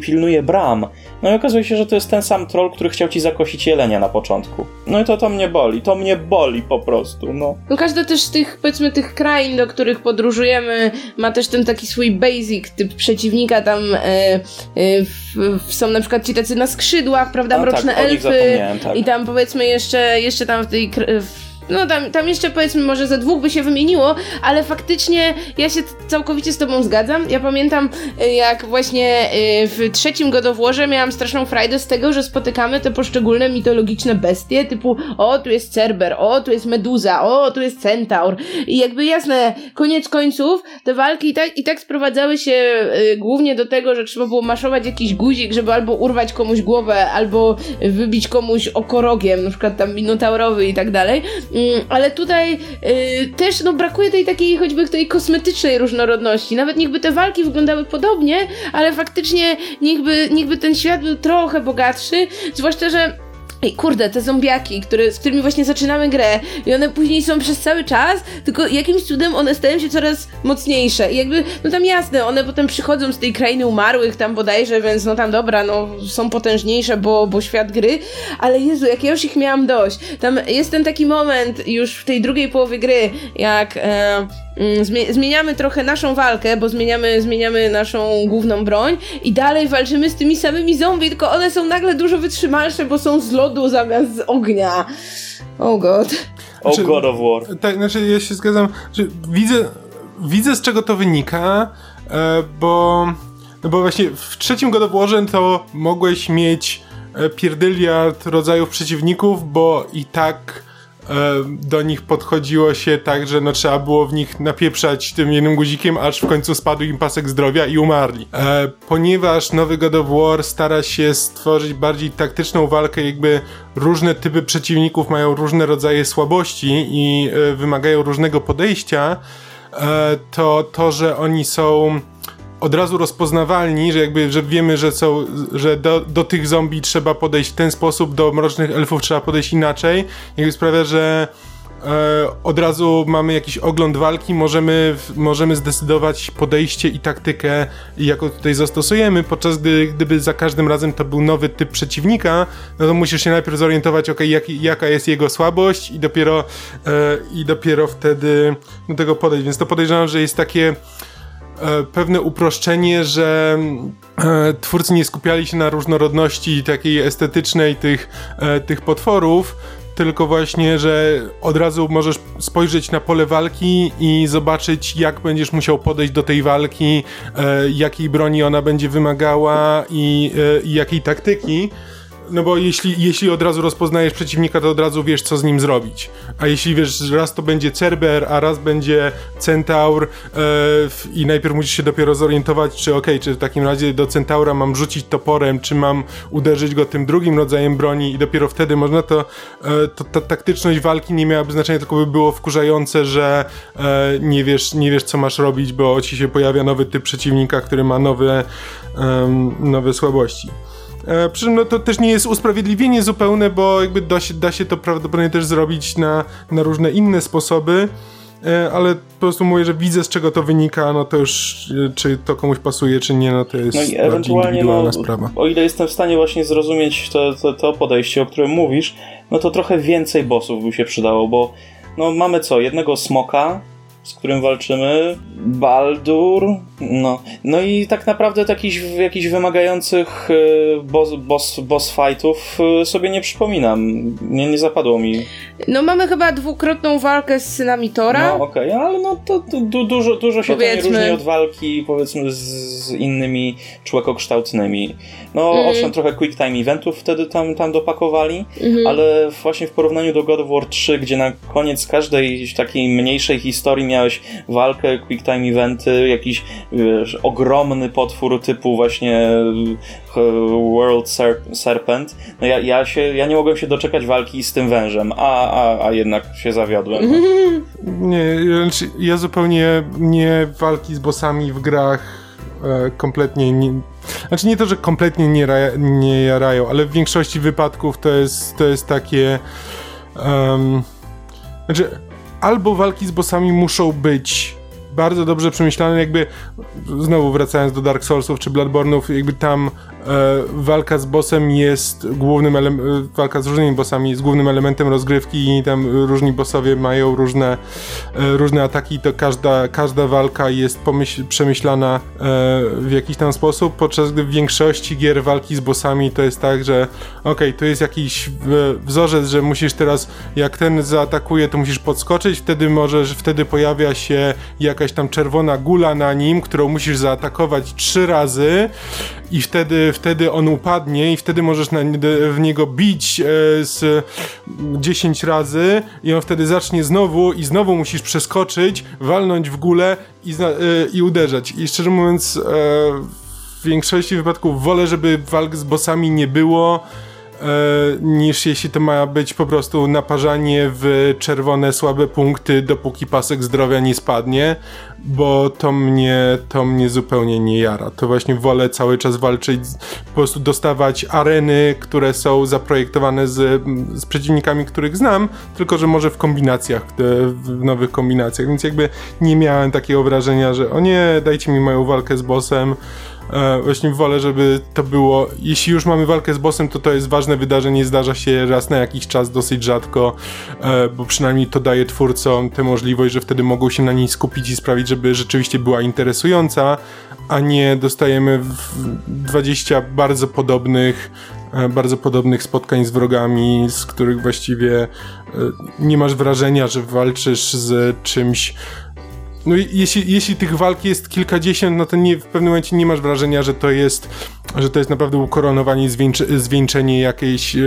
pilnuje bram. No i okazuje się, że to jest ten sam troll, który chciał ci zakosić jelenia na początku. No i to to mnie boli, to mnie boli po prostu, no. No każda też z tych, powiedzmy, tych krain, do których podróżujemy, ma też ten taki swój basic typ przeciwnika, tam e, e, w, są na przykład ci tacy na skrzydłach, prawda, A, mroczne tak, elfy tak. i tam powiedzmy jeszcze, jeszcze tam w tej... w, no tam, tam jeszcze powiedzmy może ze dwóch by się wymieniło, ale faktycznie ja się całkowicie z tobą zgadzam. Ja pamiętam y, jak właśnie y, w trzecim God of Warze miałam straszną frajdę z tego, że spotykamy te poszczególne mitologiczne bestie typu o tu jest Cerber, o tu jest Meduza, o tu jest Centaur i jakby jasne, koniec końców te walki i tak, i tak sprowadzały się y, głównie do tego, że trzeba było maszować jakiś guzik, żeby albo urwać komuś głowę, albo wybić komuś okorogiem, na przykład tam minotaurowy i tak dalej. Mm, ale tutaj y, też no, brakuje tej takiej choćby tej kosmetycznej różnorodności. Nawet niechby te walki wyglądały podobnie, ale faktycznie niechby, niechby ten świat był trochę bogatszy, zwłaszcza, że Ej, kurde, te zombiaki, które, z którymi właśnie zaczynamy grę i one później są przez cały czas, tylko jakimś cudem one stają się coraz mocniejsze i jakby, no tam jasne, one potem przychodzą z tej krainy umarłych tam bodajże, więc no tam dobra, no są potężniejsze, bo, bo świat gry, ale Jezu, jak ja już ich miałam dość. Tam jest ten taki moment już w tej drugiej połowie gry, jak e, zmieniamy trochę naszą walkę, bo zmieniamy, zmieniamy naszą główną broń i dalej walczymy z tymi samymi zombie, tylko one są nagle dużo wytrzymalsze, bo są z lodu zamiast z ognia. Oh god. O Znaczy- God of War. Tak, znaczy ja się zgadzam, że widzę, widzę z czego to wynika, e, bo, no bo właśnie w trzecim God of Warze to mogłeś mieć e, pierdyliard rodzajów przeciwników, bo i tak do nich podchodziło się tak, że no trzeba było w nich napieprzać tym jednym guzikiem, aż w końcu spadł im pasek zdrowia i umarli. E, ponieważ nowy God of War stara się stworzyć bardziej taktyczną walkę, jakby różne typy przeciwników mają różne rodzaje słabości i e, wymagają różnego podejścia, e, to to, że oni są od razu rozpoznawalni, że jakby, że wiemy, że są, że do, do tych zombie trzeba podejść w ten sposób, do mrocznych elfów trzeba podejść inaczej, jakby sprawia, że e, od razu mamy jakiś ogląd walki, możemy, możemy zdecydować podejście i taktykę, jaką tutaj zastosujemy, podczas gdy gdyby za każdym razem to był nowy typ przeciwnika, no to musisz się najpierw zorientować, ok, jak, jaka jest jego słabość i dopiero, e, i dopiero wtedy do tego podejść, więc to podejrzewam, że jest takie pewne uproszczenie, że e, twórcy nie skupiali się na różnorodności takiej estetycznej tych, e, tych potworów, tylko właśnie, że od razu możesz spojrzeć na pole walki i zobaczyć, jak będziesz musiał podejść do tej walki, e, jakiej broni ona będzie wymagała i, e, i jakiej taktyki. No bo jeśli, jeśli od razu rozpoznajesz przeciwnika, to od razu wiesz, co z nim zrobić. A jeśli wiesz, raz to będzie Cerber, a raz będzie Centaur e, i najpierw musisz się dopiero zorientować, czy okej, czy w takim razie do Centaura mam rzucić toporem, czy mam uderzyć go tym drugim rodzajem broni i dopiero wtedy można to, e, to ta taktyczność walki nie miałaby znaczenia, tylko by było wkurzające, że e, nie, wiesz, nie wiesz, co masz robić, bo ci się pojawia nowy typ przeciwnika, który ma nowe, nowe słabości. E, przy czym no, to też nie jest usprawiedliwienie zupełne, bo jakby da się, da się to prawdopodobnie też zrobić na, na różne inne sposoby, e, ale po prostu mówię, że widzę z czego to wynika, no to już e, czy to komuś pasuje, czy nie, no to jest No i ewentualnie, indywidualna no, sprawa. o ile jestem w stanie właśnie zrozumieć to, to, to podejście, o którym mówisz, no to trochę więcej bossów by się przydało, bo no mamy co, jednego smoka, z którym walczymy, Baldur, no, no i tak naprawdę jakichś, jakichś wymagających e, boss, boss, boss fightów e, sobie nie przypominam, nie, nie zapadło mi. No mamy chyba dwukrotną walkę z synami Tora. No okej, ale no to, to du, dużo, dużo się Powiedzmy. różni od walki powiedzmy z, z innymi człekokształtnymi. No Mhm. owszem, trochę quick time eventów wtedy tam, tam dopakowali, Mhm. ale właśnie w porównaniu do God of War 3, gdzie na koniec każdej takiej mniejszej historii miałeś walkę, quick time eventy, jakiś wiesz, ogromny potwór typu właśnie e, World Serp- Serpent, no ja, ja, się, ja nie mogłem się doczekać walki z tym wężem, a, a, a jednak się zawiodłem. Mhm. Nie, znaczy ja zupełnie nie walki z bossami w grach e, kompletnie nie. Znaczy nie to, że kompletnie nie, nie jarają, ale w większości wypadków to jest, to jest takie. em, znaczy, albo walki z bossami muszą być bardzo dobrze przemyślane, jakby znowu wracając do Dark Soulsów czy Bloodborne'ów, jakby tam e, walka z bossem jest głównym elementem, walka z różnymi bossami jest głównym elementem rozgrywki i tam różni bossowie mają różne, e, różne ataki, to każda, każda walka jest przemyślana e, w jakiś tam sposób, podczas gdy w większości gier walki z bossami to jest tak, że okej, to jest jakiś w- wzorzec, że musisz teraz, jak ten zaatakuje, to musisz podskoczyć, wtedy możesz, wtedy pojawia się jakaś tam czerwona gula na nim, którą musisz zaatakować trzy razy i wtedy, wtedy on upadnie i wtedy możesz na, w niego bić e, z 10 razy i on wtedy zacznie znowu i znowu musisz przeskoczyć, walnąć w gulę i, e, i uderzać. I szczerze mówiąc, e, w większości wypadków wolę, żeby walk z bossami nie było, niż jeśli to ma być po prostu naparzanie w czerwone, słabe punkty, dopóki pasek zdrowia nie spadnie, bo to mnie, to mnie zupełnie nie jara. To właśnie wolę cały czas walczyć, po prostu dostawać areny, które są zaprojektowane z, z przeciwnikami, których znam, tylko że może w kombinacjach, e, w nowych kombinacjach, więc jakby nie miałem takiego wrażenia, że o nie, dajcie mi moją walkę z bossem, E, właśnie wolę, żeby to było. Jeśli już mamy walkę z bossem, to to jest ważne wydarzenie, zdarza się raz na jakiś czas, dosyć rzadko, e, bo przynajmniej to daje twórcom tę możliwość, że wtedy mogą się na niej skupić i sprawić, żeby rzeczywiście była interesująca, a nie dostajemy w 20 bardzo podobnych. e, Bardzo podobnych spotkań z wrogami, z których właściwie e, nie masz wrażenia, że walczysz z czymś no jeśli, jeśli tych walk jest kilkadziesiąt, no to nie, w pewnym momencie nie masz wrażenia, że to jest, że to jest naprawdę ukoronowanie, zwieńcze, zwieńczenie jakiejś,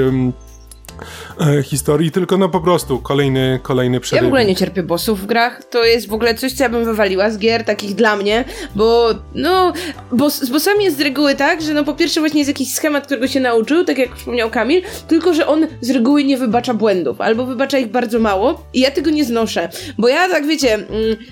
e, historii, tylko no po prostu kolejny, kolejny przeryw. Ja w ogóle nie cierpię bossów w grach. To jest w ogóle coś, co ja bym wywaliła z gier, takich dla mnie, bo no, bo z bossami jest z reguły tak, że no po pierwsze właśnie jest jakiś schemat, którego się nauczył, tak jak wspomniał Kamil, tylko że on z reguły nie wybacza błędów, albo wybacza ich bardzo mało i ja tego nie znoszę, bo ja tak wiecie, mm,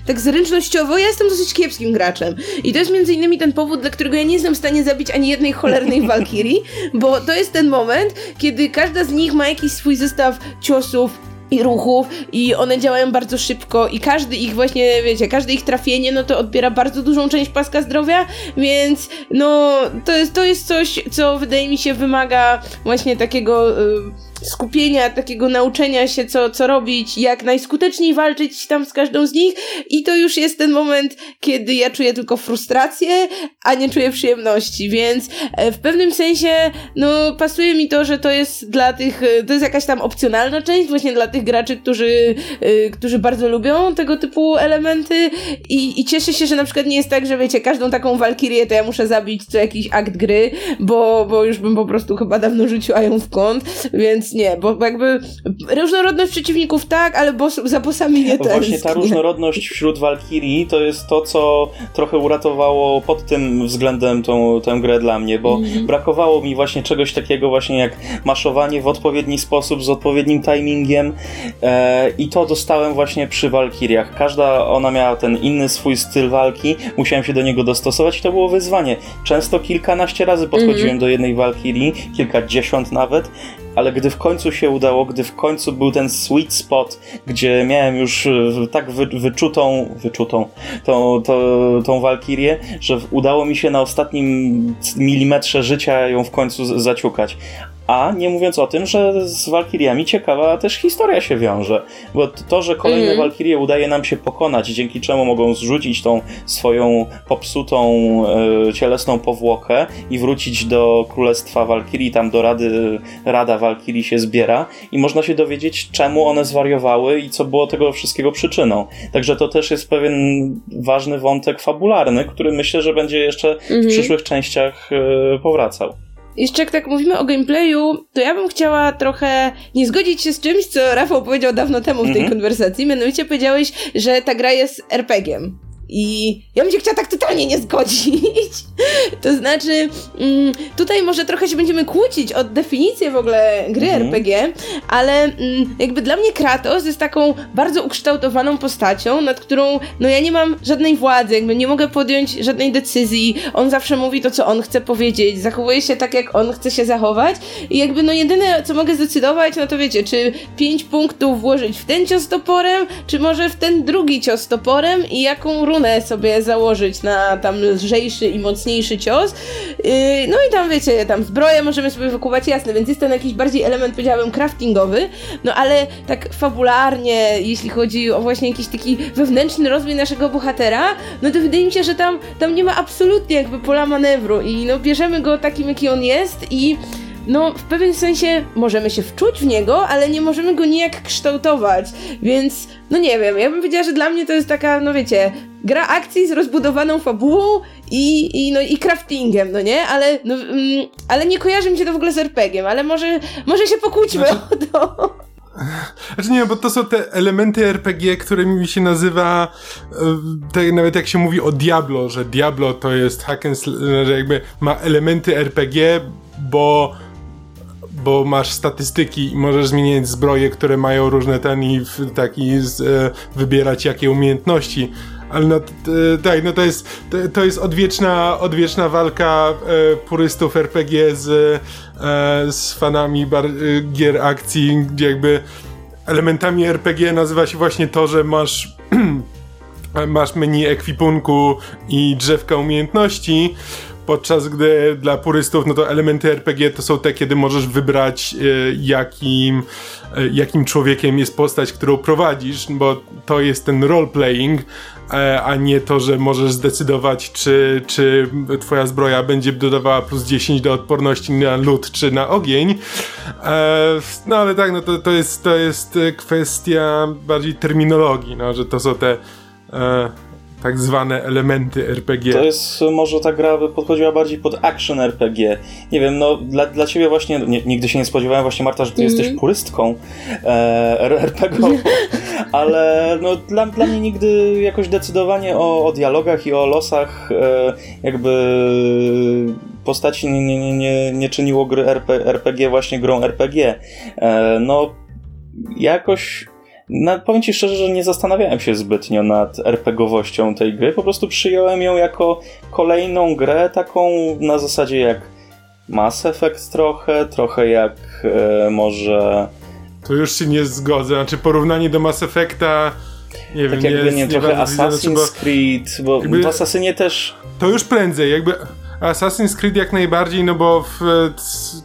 tak zręcznościowo ja jestem dosyć kiepskim graczem i to jest między innymi ten powód, dla którego ja nie jestem w stanie zabić ani jednej cholernej Walkirii, bo to jest ten moment, kiedy każda z nich ma jakiś swój zestaw ciosów, i ruchów i one działają bardzo szybko i każdy ich właśnie, wiecie, każde ich trafienie, no to odbiera bardzo dużą część paska zdrowia, więc no to jest, to jest coś, co wydaje mi się wymaga właśnie takiego... Y skupienia, takiego nauczenia się, co, co robić, jak najskuteczniej walczyć tam z każdą z nich. I to już jest ten moment, kiedy ja czuję tylko frustrację, a nie czuję przyjemności, więc e, w pewnym sensie, no, pasuje mi to, że to jest dla tych, e, to jest jakaś tam opcjonalna część, właśnie dla tych graczy, którzy, e, którzy bardzo lubią tego typu elementy. I, i cieszę się, że na przykład nie jest tak, że wiecie, każdą taką walkirię to ja muszę zabić co jakiś akt gry, bo, bo już bym po prostu chyba dawno rzuciła ją w kąt, więc nie, bo jakby różnorodność przeciwników tak, ale boss, za bossami nie też. Właśnie ta różnorodność wśród Walkirii to jest to, co trochę uratowało pod tym względem tą, tę grę dla mnie, bo mm. brakowało mi właśnie czegoś takiego właśnie jak maszowanie w odpowiedni sposób, z odpowiednim timingiem e, i to dostałem właśnie przy Walkiriach. Każda ona miała ten inny swój styl walki, musiałem się do niego dostosować i to było wyzwanie. Często kilkanaście razy podchodziłem mm. do jednej Walkirii, kilkadziesiąt nawet ale gdy w końcu się udało, gdy w końcu był ten sweet spot, gdzie miałem już e, tak wy, wyczutą, wyczutą tą, tą, tą walkirię, że udało mi się na ostatnim milimetrze życia ją w końcu zaciukać. A nie mówiąc o tym, że z Walkiriami ciekawa też historia się wiąże. Bo to, że kolejne mm. Walkirie udaje nam się pokonać, dzięki czemu mogą zrzucić tą swoją popsutą e, cielesną powłokę i wrócić do Królestwa Walkirii, tam do Rady, Rada Walkirii się zbiera i można się dowiedzieć, czemu one zwariowały i co było tego wszystkiego przyczyną. Także to też jest pewien ważny wątek fabularny, który myślę, że będzie jeszcze mm -hmm. w mhm. przyszłych częściach e, powracał. Jeszcze jak tak mówimy o gameplayu, to ja bym chciała trochę nie zgodzić się z czymś, co Rafał powiedział dawno temu w tej mm -hmm. konwersacji. Mianowicie powiedziałeś, że ta gra jest RPG-iem. I ja bym się chciała tak totalnie nie zgodzić. to znaczy, mm, tutaj może trochę się będziemy kłócić o definicję w ogóle gry mhm. RPG, ale mm, jakby dla mnie Kratos jest taką bardzo ukształtowaną postacią, nad którą no ja nie mam żadnej władzy, jakby nie mogę podjąć żadnej decyzji. On zawsze mówi to, co on chce powiedzieć, zachowuje się tak, jak on chce się zachować i jakby no jedyne, co mogę zdecydować, no to wiecie, czy pięć punktów włożyć w ten cios toporem, czy może w ten drugi cios toporem i jaką runę sobie założyć na tam lżejszy i mocniejszy cios. Yy, no i tam wiecie, tam zbroję możemy sobie wykuwać jasne, więc jest ten jakiś bardziej element, powiedziałabym, craftingowy, no ale tak fabularnie, jeśli chodzi o właśnie jakiś taki wewnętrzny rozwój naszego bohatera, no to wydaje mi się, że tam, tam nie ma absolutnie jakby pola manewru i no bierzemy go takim, jaki on jest i no w pewnym sensie możemy się wczuć w niego, ale nie możemy go nijak kształtować, więc no nie wiem, ja bym powiedziała, że dla mnie to jest taka, no wiecie, gra akcji z rozbudowaną fabułą i, i, no, i craftingiem, no nie? Ale, no, mm, ale nie kojarzy mi się to w ogóle z RPG-iem, ale może, może się pokłóćmy znaczy... o to. Znaczy nie, bo to są te elementy RPG, którymi się nazywa, tak nawet jak się mówi o Diablo, że Diablo to jest hack and że jakby ma elementy RPG, bo bo masz statystyki i możesz zmieniać zbroje, które mają różne ten i taki e, wybierać jakie umiejętności. Ale no, tak, no to jest, to jest odwieczna, odwieczna walka e, purystów RPG z, e, z fanami bar, gier akcji, gdzie jakby elementami RPG nazywa się właśnie to, że masz masz menu ekwipunku i drzewka umiejętności, Podczas gdy dla purystów, no to elementy RPG to są te, kiedy możesz wybrać e, jakim, e, jakim człowiekiem jest postać, którą prowadzisz, bo to jest ten role-playing, e, a nie to, że możesz zdecydować, czy, czy twoja zbroja będzie dodawała plus 10 do odporności na lód, czy na ogień. No ale tak, no to, to, jest, to jest kwestia bardziej terminologii, no, że to są te tak zwane elementy RPG. To jest, może ta gra by podchodziła bardziej pod action RPG. Nie wiem, no dla, dla ciebie właśnie, nie, nigdy się nie spodziewałem właśnie Marta, że ty mm -hmm. jesteś purystką e, RPG-ową, ale no dla, dla mnie nigdy jakoś decydowanie o, o dialogach i o losach e, jakby postaci nie, nie, nie, nie czyniło gry RP, RPG właśnie grą RPG. E, no jakoś no, powiem Ci szczerze, że nie zastanawiałem się zbytnio nad RPGowością tej gry, po prostu przyjąłem ją jako kolejną grę, taką na zasadzie jak Mass Effect trochę, trochę jak e, może... To już się nie zgodzę, znaczy porównanie do Mass Effecta nie tak wiem, jakby, nie, nie trochę Assassin's znaczy, Creed, bo jakby, w Assassinie też... To już prędzej, jakby Assassin's Creed jak najbardziej, no bo w,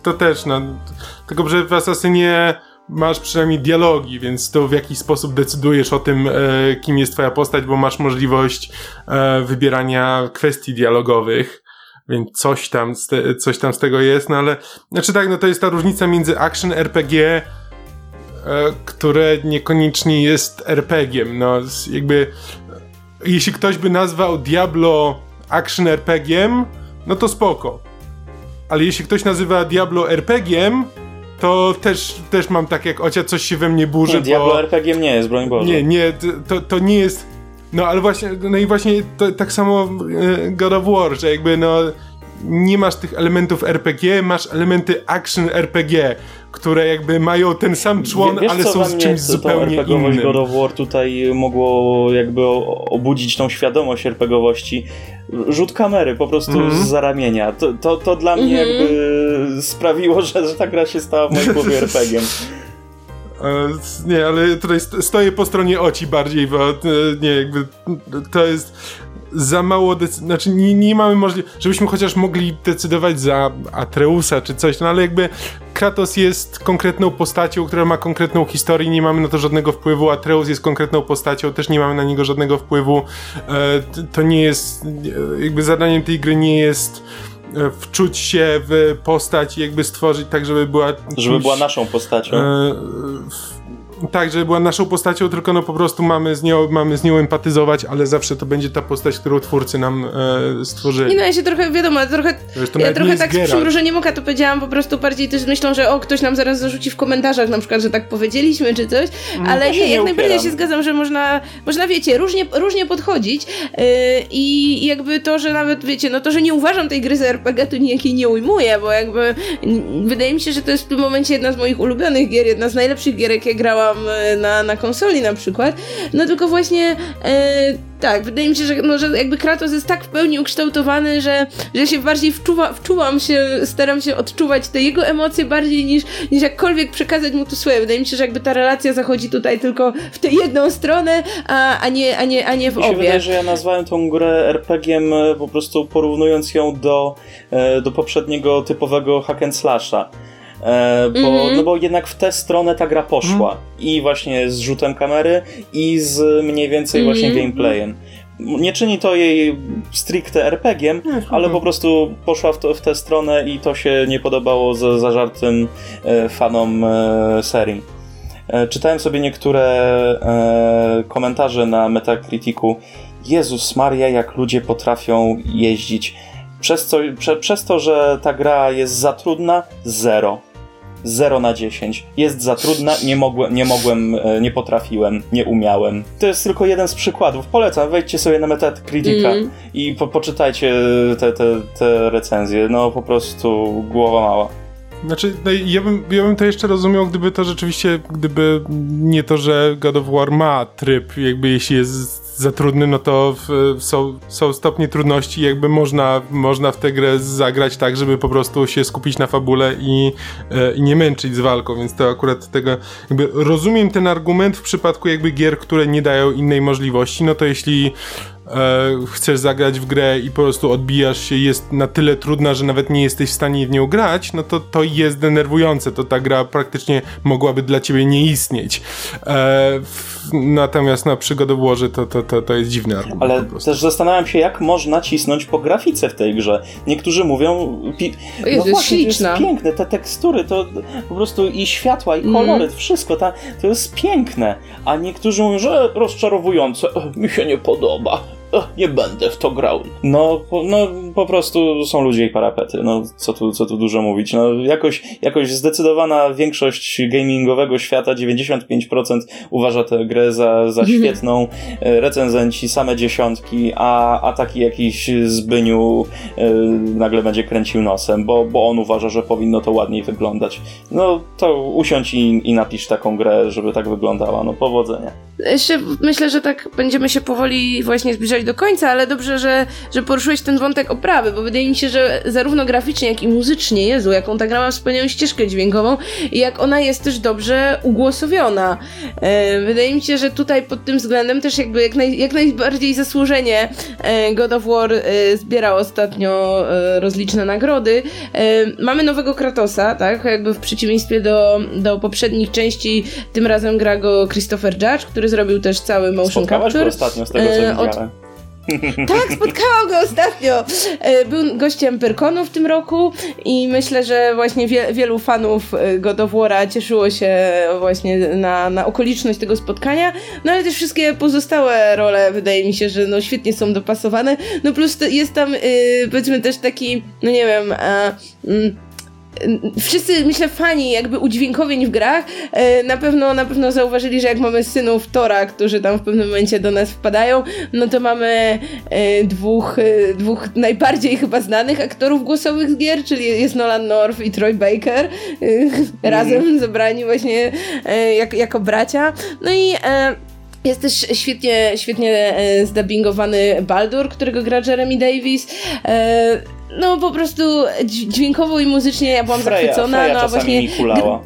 to też, no, tylko że w Assassinie masz przynajmniej dialogi, więc to w jakiś sposób decydujesz o tym, e, kim jest twoja postać, bo masz możliwość e, wybierania kwestii dialogowych, więc coś tam, te, coś tam z tego jest, no ale, znaczy tak, no to jest ta różnica między action RPG, e, które niekoniecznie jest RPG-iem, no jakby, jeśli ktoś by nazwał Diablo action RPG-iem, no to spoko. Ale jeśli ktoś nazywa Diablo RPG-iem, to też, też mam tak jak ocia coś się we mnie burzy, nie, Diablo bo... RPG nie jest, broń Boże. Nie, nie, to, to nie jest... No ale właśnie, no i właśnie to, tak samo e, God of War, że jakby no nie masz tych elementów RPG, masz elementy action RPG, które jakby mają ten sam człon, Wiesz, ale są z czymś zupełnie innym. God of War tutaj mogło jakby obudzić tą świadomość RPGowości. Rzut kamery po prostu mm -hmm. z zaramienia. To, to, to dla mnie mm -hmm. jakby sprawiło, że, że ta gra się stała w mojej głowie RPG-iem. E, nie, ale tutaj stoję po stronie Oci bardziej, bo e, nie, jakby to jest za mało, znaczy nie, nie mamy możliwości, żebyśmy chociaż mogli decydować za Atreusa czy coś, no ale jakby Kratos jest konkretną postacią, która ma konkretną historię, nie mamy na to żadnego wpływu, Atreus jest konkretną postacią, też nie mamy na niego żadnego wpływu. E, to nie jest, jakby zadaniem tej gry nie jest e, wczuć się w postać i jakby stworzyć tak, żeby była... Żeby była naszą postacią. E, tak, że była naszą postacią, tylko no po prostu mamy z nią, mamy z nią empatyzować, ale zawsze to będzie ta postać, którą twórcy nam e, stworzyli. I no ja się trochę, wiadomo, trochę, ja trochę tak z przymrużeniem oka to powiedziałam po prostu bardziej też myślą, że o, ktoś nam zaraz zarzuci w komentarzach na przykład, że tak powiedzieliśmy czy coś, mm, ale nie, nie jak najbardziej się zgadzam, że można, można wiecie, różnie, różnie podchodzić yy, i jakby to, że nawet wiecie, no to, że nie uważam tej gry za RPG, to nijakiej nie ujmuję, bo jakby wydaje mi się, że to jest w tym momencie jedna z moich ulubionych gier, jedna z najlepszych gier, jakie grałam E, na, na konsoli na przykład. No tylko właśnie e, tak, wydaje mi się, że, no, że jakby Kratos jest tak w pełni ukształtowany, że, że się bardziej wczuwa, wczuwam się, staram się odczuwać te jego emocje bardziej niż, niż jakkolwiek przekazać mu to swoje. Wydaje mi się, że jakby ta relacja zachodzi tutaj tylko w tę jedną stronę, a, a, nie, a, nie, a nie w Mi obie. wydaje, że ja nazwałem tą grę RPG-iem e, po prostu porównując ją do, do poprzedniego typowego hack and slasha. E, bo, mm -hmm. no bo jednak w tę stronę ta gra poszła. Mm. I właśnie z rzutem kamery, i z mniej więcej mm -hmm. właśnie gameplayem. Nie czyni to jej stricte RPG-iem, ale po prostu poszła w, to, w tę stronę i to się nie podobało za zażartym e, fanom e, serii. E, czytałem sobie niektóre e, komentarze na Metacriticu. Jezus Maria, jak ludzie potrafią jeździć. Przez, co, prze, przez to, że ta gra jest za trudna, zero. 0 na 10. Jest za trudna, nie mogłem, nie mogłem, e, nie potrafiłem, nie umiałem. To jest tylko jeden z przykładów. Polecam, wejdźcie sobie na Metacritica mm. i po, poczytajcie te, te, te recenzje. No po prostu głowa mała. Znaczy, no, ja, bym, ja bym to jeszcze rozumiał, gdyby to rzeczywiście, gdyby nie to, że God of War ma tryb, jakby jeśli jest za trudny, no to w, są, są stopnie trudności, jakby można, można w tę grę zagrać tak, żeby po prostu się skupić na fabule i, e, i nie męczyć z walką, więc to akurat tego, jakby rozumiem ten argument w przypadku jakby gier, które nie dają innej możliwości, no to jeśli chcesz zagrać w grę i po prostu odbijasz się, jest na tyle trudna, że nawet nie jesteś w stanie w nią grać, no to to jest denerwujące. To ta gra praktycznie mogłaby dla ciebie nie istnieć. E, natomiast na przygodowłoży to, to, to, to jest dziwny argument. Ale też zastanawiam się, jak można cisnąć po grafice w tej grze. Niektórzy mówią, pi- Jezu, no właśnie, śliczna. to jest piękne, te tekstury, to po prostu i światła, i kolory, mm. wszystko, ta, to jest piękne. A niektórzy mówią, że rozczarowujące, mi się nie podoba. Nie będę w to grał. No, po, no, po prostu są ludzie i parapety, no, co tu, co tu dużo mówić. No, jakoś, jakoś zdecydowana większość gamingowego świata, 95% uważa tę grę za, za świetną, e, recenzenci same dziesiątki, a, a taki jakiś Zbyniu yy, nagle będzie kręcił nosem, bo, bo on uważa, że powinno to ładniej wyglądać. No, to usiądź i, i napisz taką grę, żeby tak wyglądała. No, powodzenia. Jeszcze myślę, że tak będziemy się powoli właśnie zbliżać do końca, ale dobrze, że, że poruszyłeś ten wątek oprawy, bo wydaje mi się, że zarówno graficznie, jak i muzycznie, Jezu, jaką ta gra ma wspaniałą ścieżkę dźwiękową i jak ona jest też dobrze ugłosowiona. E, wydaje mi się, że tutaj pod tym względem też jakby jak, naj, jak najbardziej zasłużenie e, God of War e, zbierał ostatnio e, rozliczne nagrody. E, mamy nowego Kratosa, tak? Jakby w przeciwieństwie do, do poprzednich części, tym razem gra go Christopher Judge, który zrobił też cały motion Spotkałaś capture. go ostatnio, z tego co E, od- widziałem. Tak, spotkałam go ostatnio. E, Był gościem Pyrkonu w tym roku i myślę, że właśnie wie, wielu fanów e, God of War'a cieszyło się właśnie na, na okoliczność tego spotkania, no ale też wszystkie pozostałe role wydaje mi się, że no świetnie są dopasowane, no plus jest tam e, powiedzmy też taki, no nie wiem, mm, wszyscy, myślę, fani jakby udźwiękowień w grach e, na pewno na pewno zauważyli, że jak mamy synów Tora, którzy tam w pewnym momencie do nas wpadają, no to mamy e, dwóch, e, dwóch najbardziej chyba znanych aktorów głosowych z gier, czyli jest Nolan North i Troy Baker e, razem zebrani właśnie jak, jako bracia. No i jest też świetnie, świetnie zdubbingowany Baldur, którego gra Jeremy Davis. No po prostu dź- dźwiękowo i muzycznie ja byłam Freya, zachwycona, Freya no czasami właśnie mi kulała.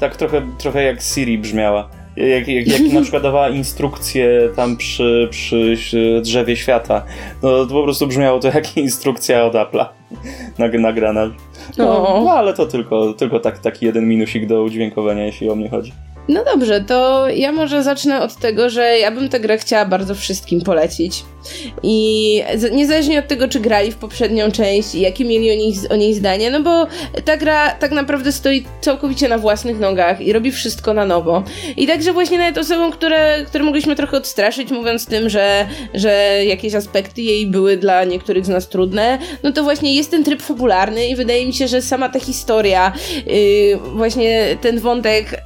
Tak trochę, trochę jak Siri brzmiała. Jak, jak, jak na przykład dawała instrukcje tam przy, przy drzewie świata, no to po prostu brzmiało to jak instrukcja od Apple'a nag- nagrana. No, No. no ale to tylko, tylko tak, taki jeden minusik do udźwiękowania, jeśli o mnie chodzi. No dobrze, to ja może zacznę od tego, że ja bym tę grę chciała bardzo wszystkim polecić. I niezależnie od tego, czy grali w poprzednią część i jakie mieli o niej, o niej zdanie, no bo ta gra tak naprawdę stoi całkowicie na własnych nogach i robi wszystko na nowo. I także właśnie nawet osobom, które, które mogliśmy trochę odstraszyć, mówiąc tym, że, że jakieś aspekty jej były dla niektórych z nas trudne, no to właśnie jest ten tryb fabularny i wydaje mi się, że sama ta historia, yy, właśnie ten wątek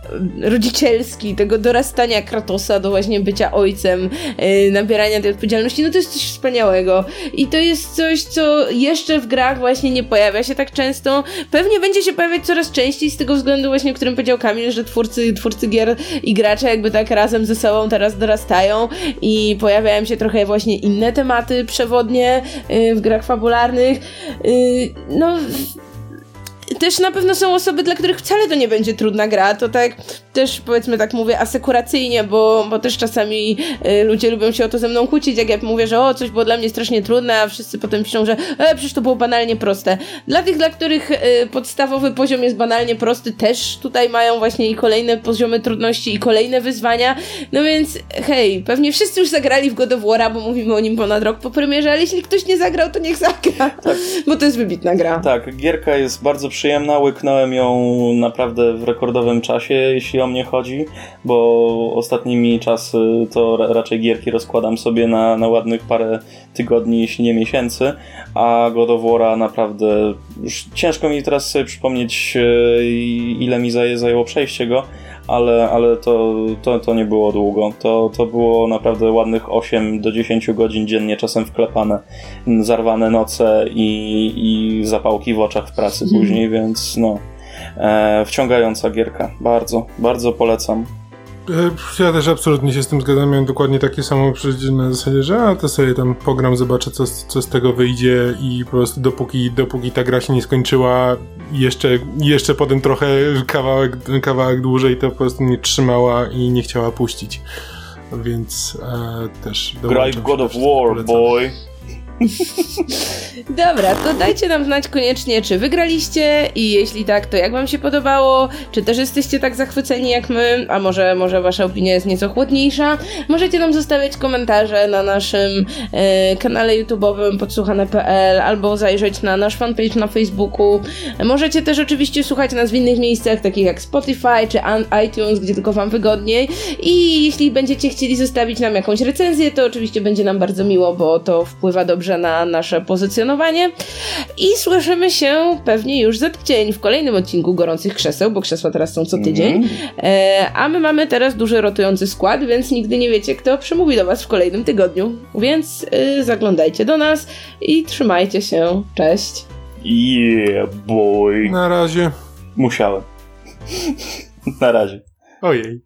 rodzicielski, tego dorastania Kratosa do właśnie bycia ojcem, yy, nabierania tej odpowiedzialności, no to jest coś wspaniałego. I to jest coś, co jeszcze w grach właśnie nie pojawia się tak często. Pewnie będzie się pojawiać coraz częściej z tego względu właśnie, o którym powiedział Kamil, że twórcy, twórcy gier i gracze jakby tak razem ze sobą teraz dorastają i pojawiają się trochę właśnie inne tematy przewodnie yy, w grach fabularnych. Yy, no też na pewno są osoby, dla których wcale to nie będzie trudna gra. To tak też powiedzmy tak mówię asekuracyjnie, bo, bo też czasami y, ludzie lubią się o to ze mną kłócić, jak ja mówię, że o, coś było dla mnie strasznie trudne, a wszyscy potem piszą, że e, przecież to było banalnie proste. Dla tych, dla których y, podstawowy poziom jest banalnie prosty, też tutaj mają właśnie i kolejne poziomy trudności i kolejne wyzwania. No więc hej, pewnie wszyscy już zagrali w God of War'a, bo mówimy o nim ponad rok po premierze, ale jeśli ktoś nie zagrał, to niech zagra, bo to jest wybitna gra. Tak, gierka jest bardzo przyjemna, łyknąłem ją naprawdę w rekordowym czasie, jeśli o mnie chodzi, bo ostatnimi czasy to ra- raczej gierki rozkładam sobie na, na ładnych parę tygodni, jeśli nie miesięcy, a God of naprawdę ciężko mi teraz sobie przypomnieć e, ile mi zaję- zajęło przejście go, ale, ale to, to, to nie było długo. To, to było naprawdę ładnych 8 do 10 godzin dziennie, czasem wklepane, zarwane noce i, i zapałki w oczach w pracy później, więc no. E, wciągająca gierka. Bardzo, bardzo polecam. E, Ja też absolutnie się z tym zgadzam. Miałem dokładnie takie samo przeżycie na zasadzie, że a to sobie tam pogram, zobaczę co, co z tego wyjdzie i po prostu dopóki, dopóki ta gra się nie skończyła jeszcze, jeszcze potem trochę kawałek, kawałek dłużej to po prostu mnie trzymała i nie chciała puścić. Więc e, też Graj w God of War, polecam. boy. Dobra, to dajcie nam znać koniecznie, czy wygraliście i jeśli tak, to jak wam się podobało, czy też jesteście tak zachwyceni jak my, a może, może wasza opinia jest nieco chłodniejsza. Możecie nam zostawiać komentarze na naszym e, kanale YouTube'owym podsłuchane.pl albo zajrzeć na nasz fanpage na Facebooku. Możecie też oczywiście słuchać nas w innych miejscach, takich jak Spotify czy iTunes, gdzie tylko wam wygodniej i jeśli będziecie chcieli zostawić nam jakąś recenzję, to oczywiście będzie nam bardzo miło, bo to wpływa dobrze na nasze pozycjonowanie. I słyszymy się pewnie już za tydzień w kolejnym odcinku Gorących Krzeseł, bo krzesła teraz są co tydzień. Mm. E, a my mamy teraz duży rotujący skład, więc nigdy nie wiecie, kto przemówi do Was w kolejnym tygodniu. Więc y, zaglądajcie do nas i trzymajcie się. Cześć. Yeah, boy. Na razie. Musiałem. na razie. Ojej.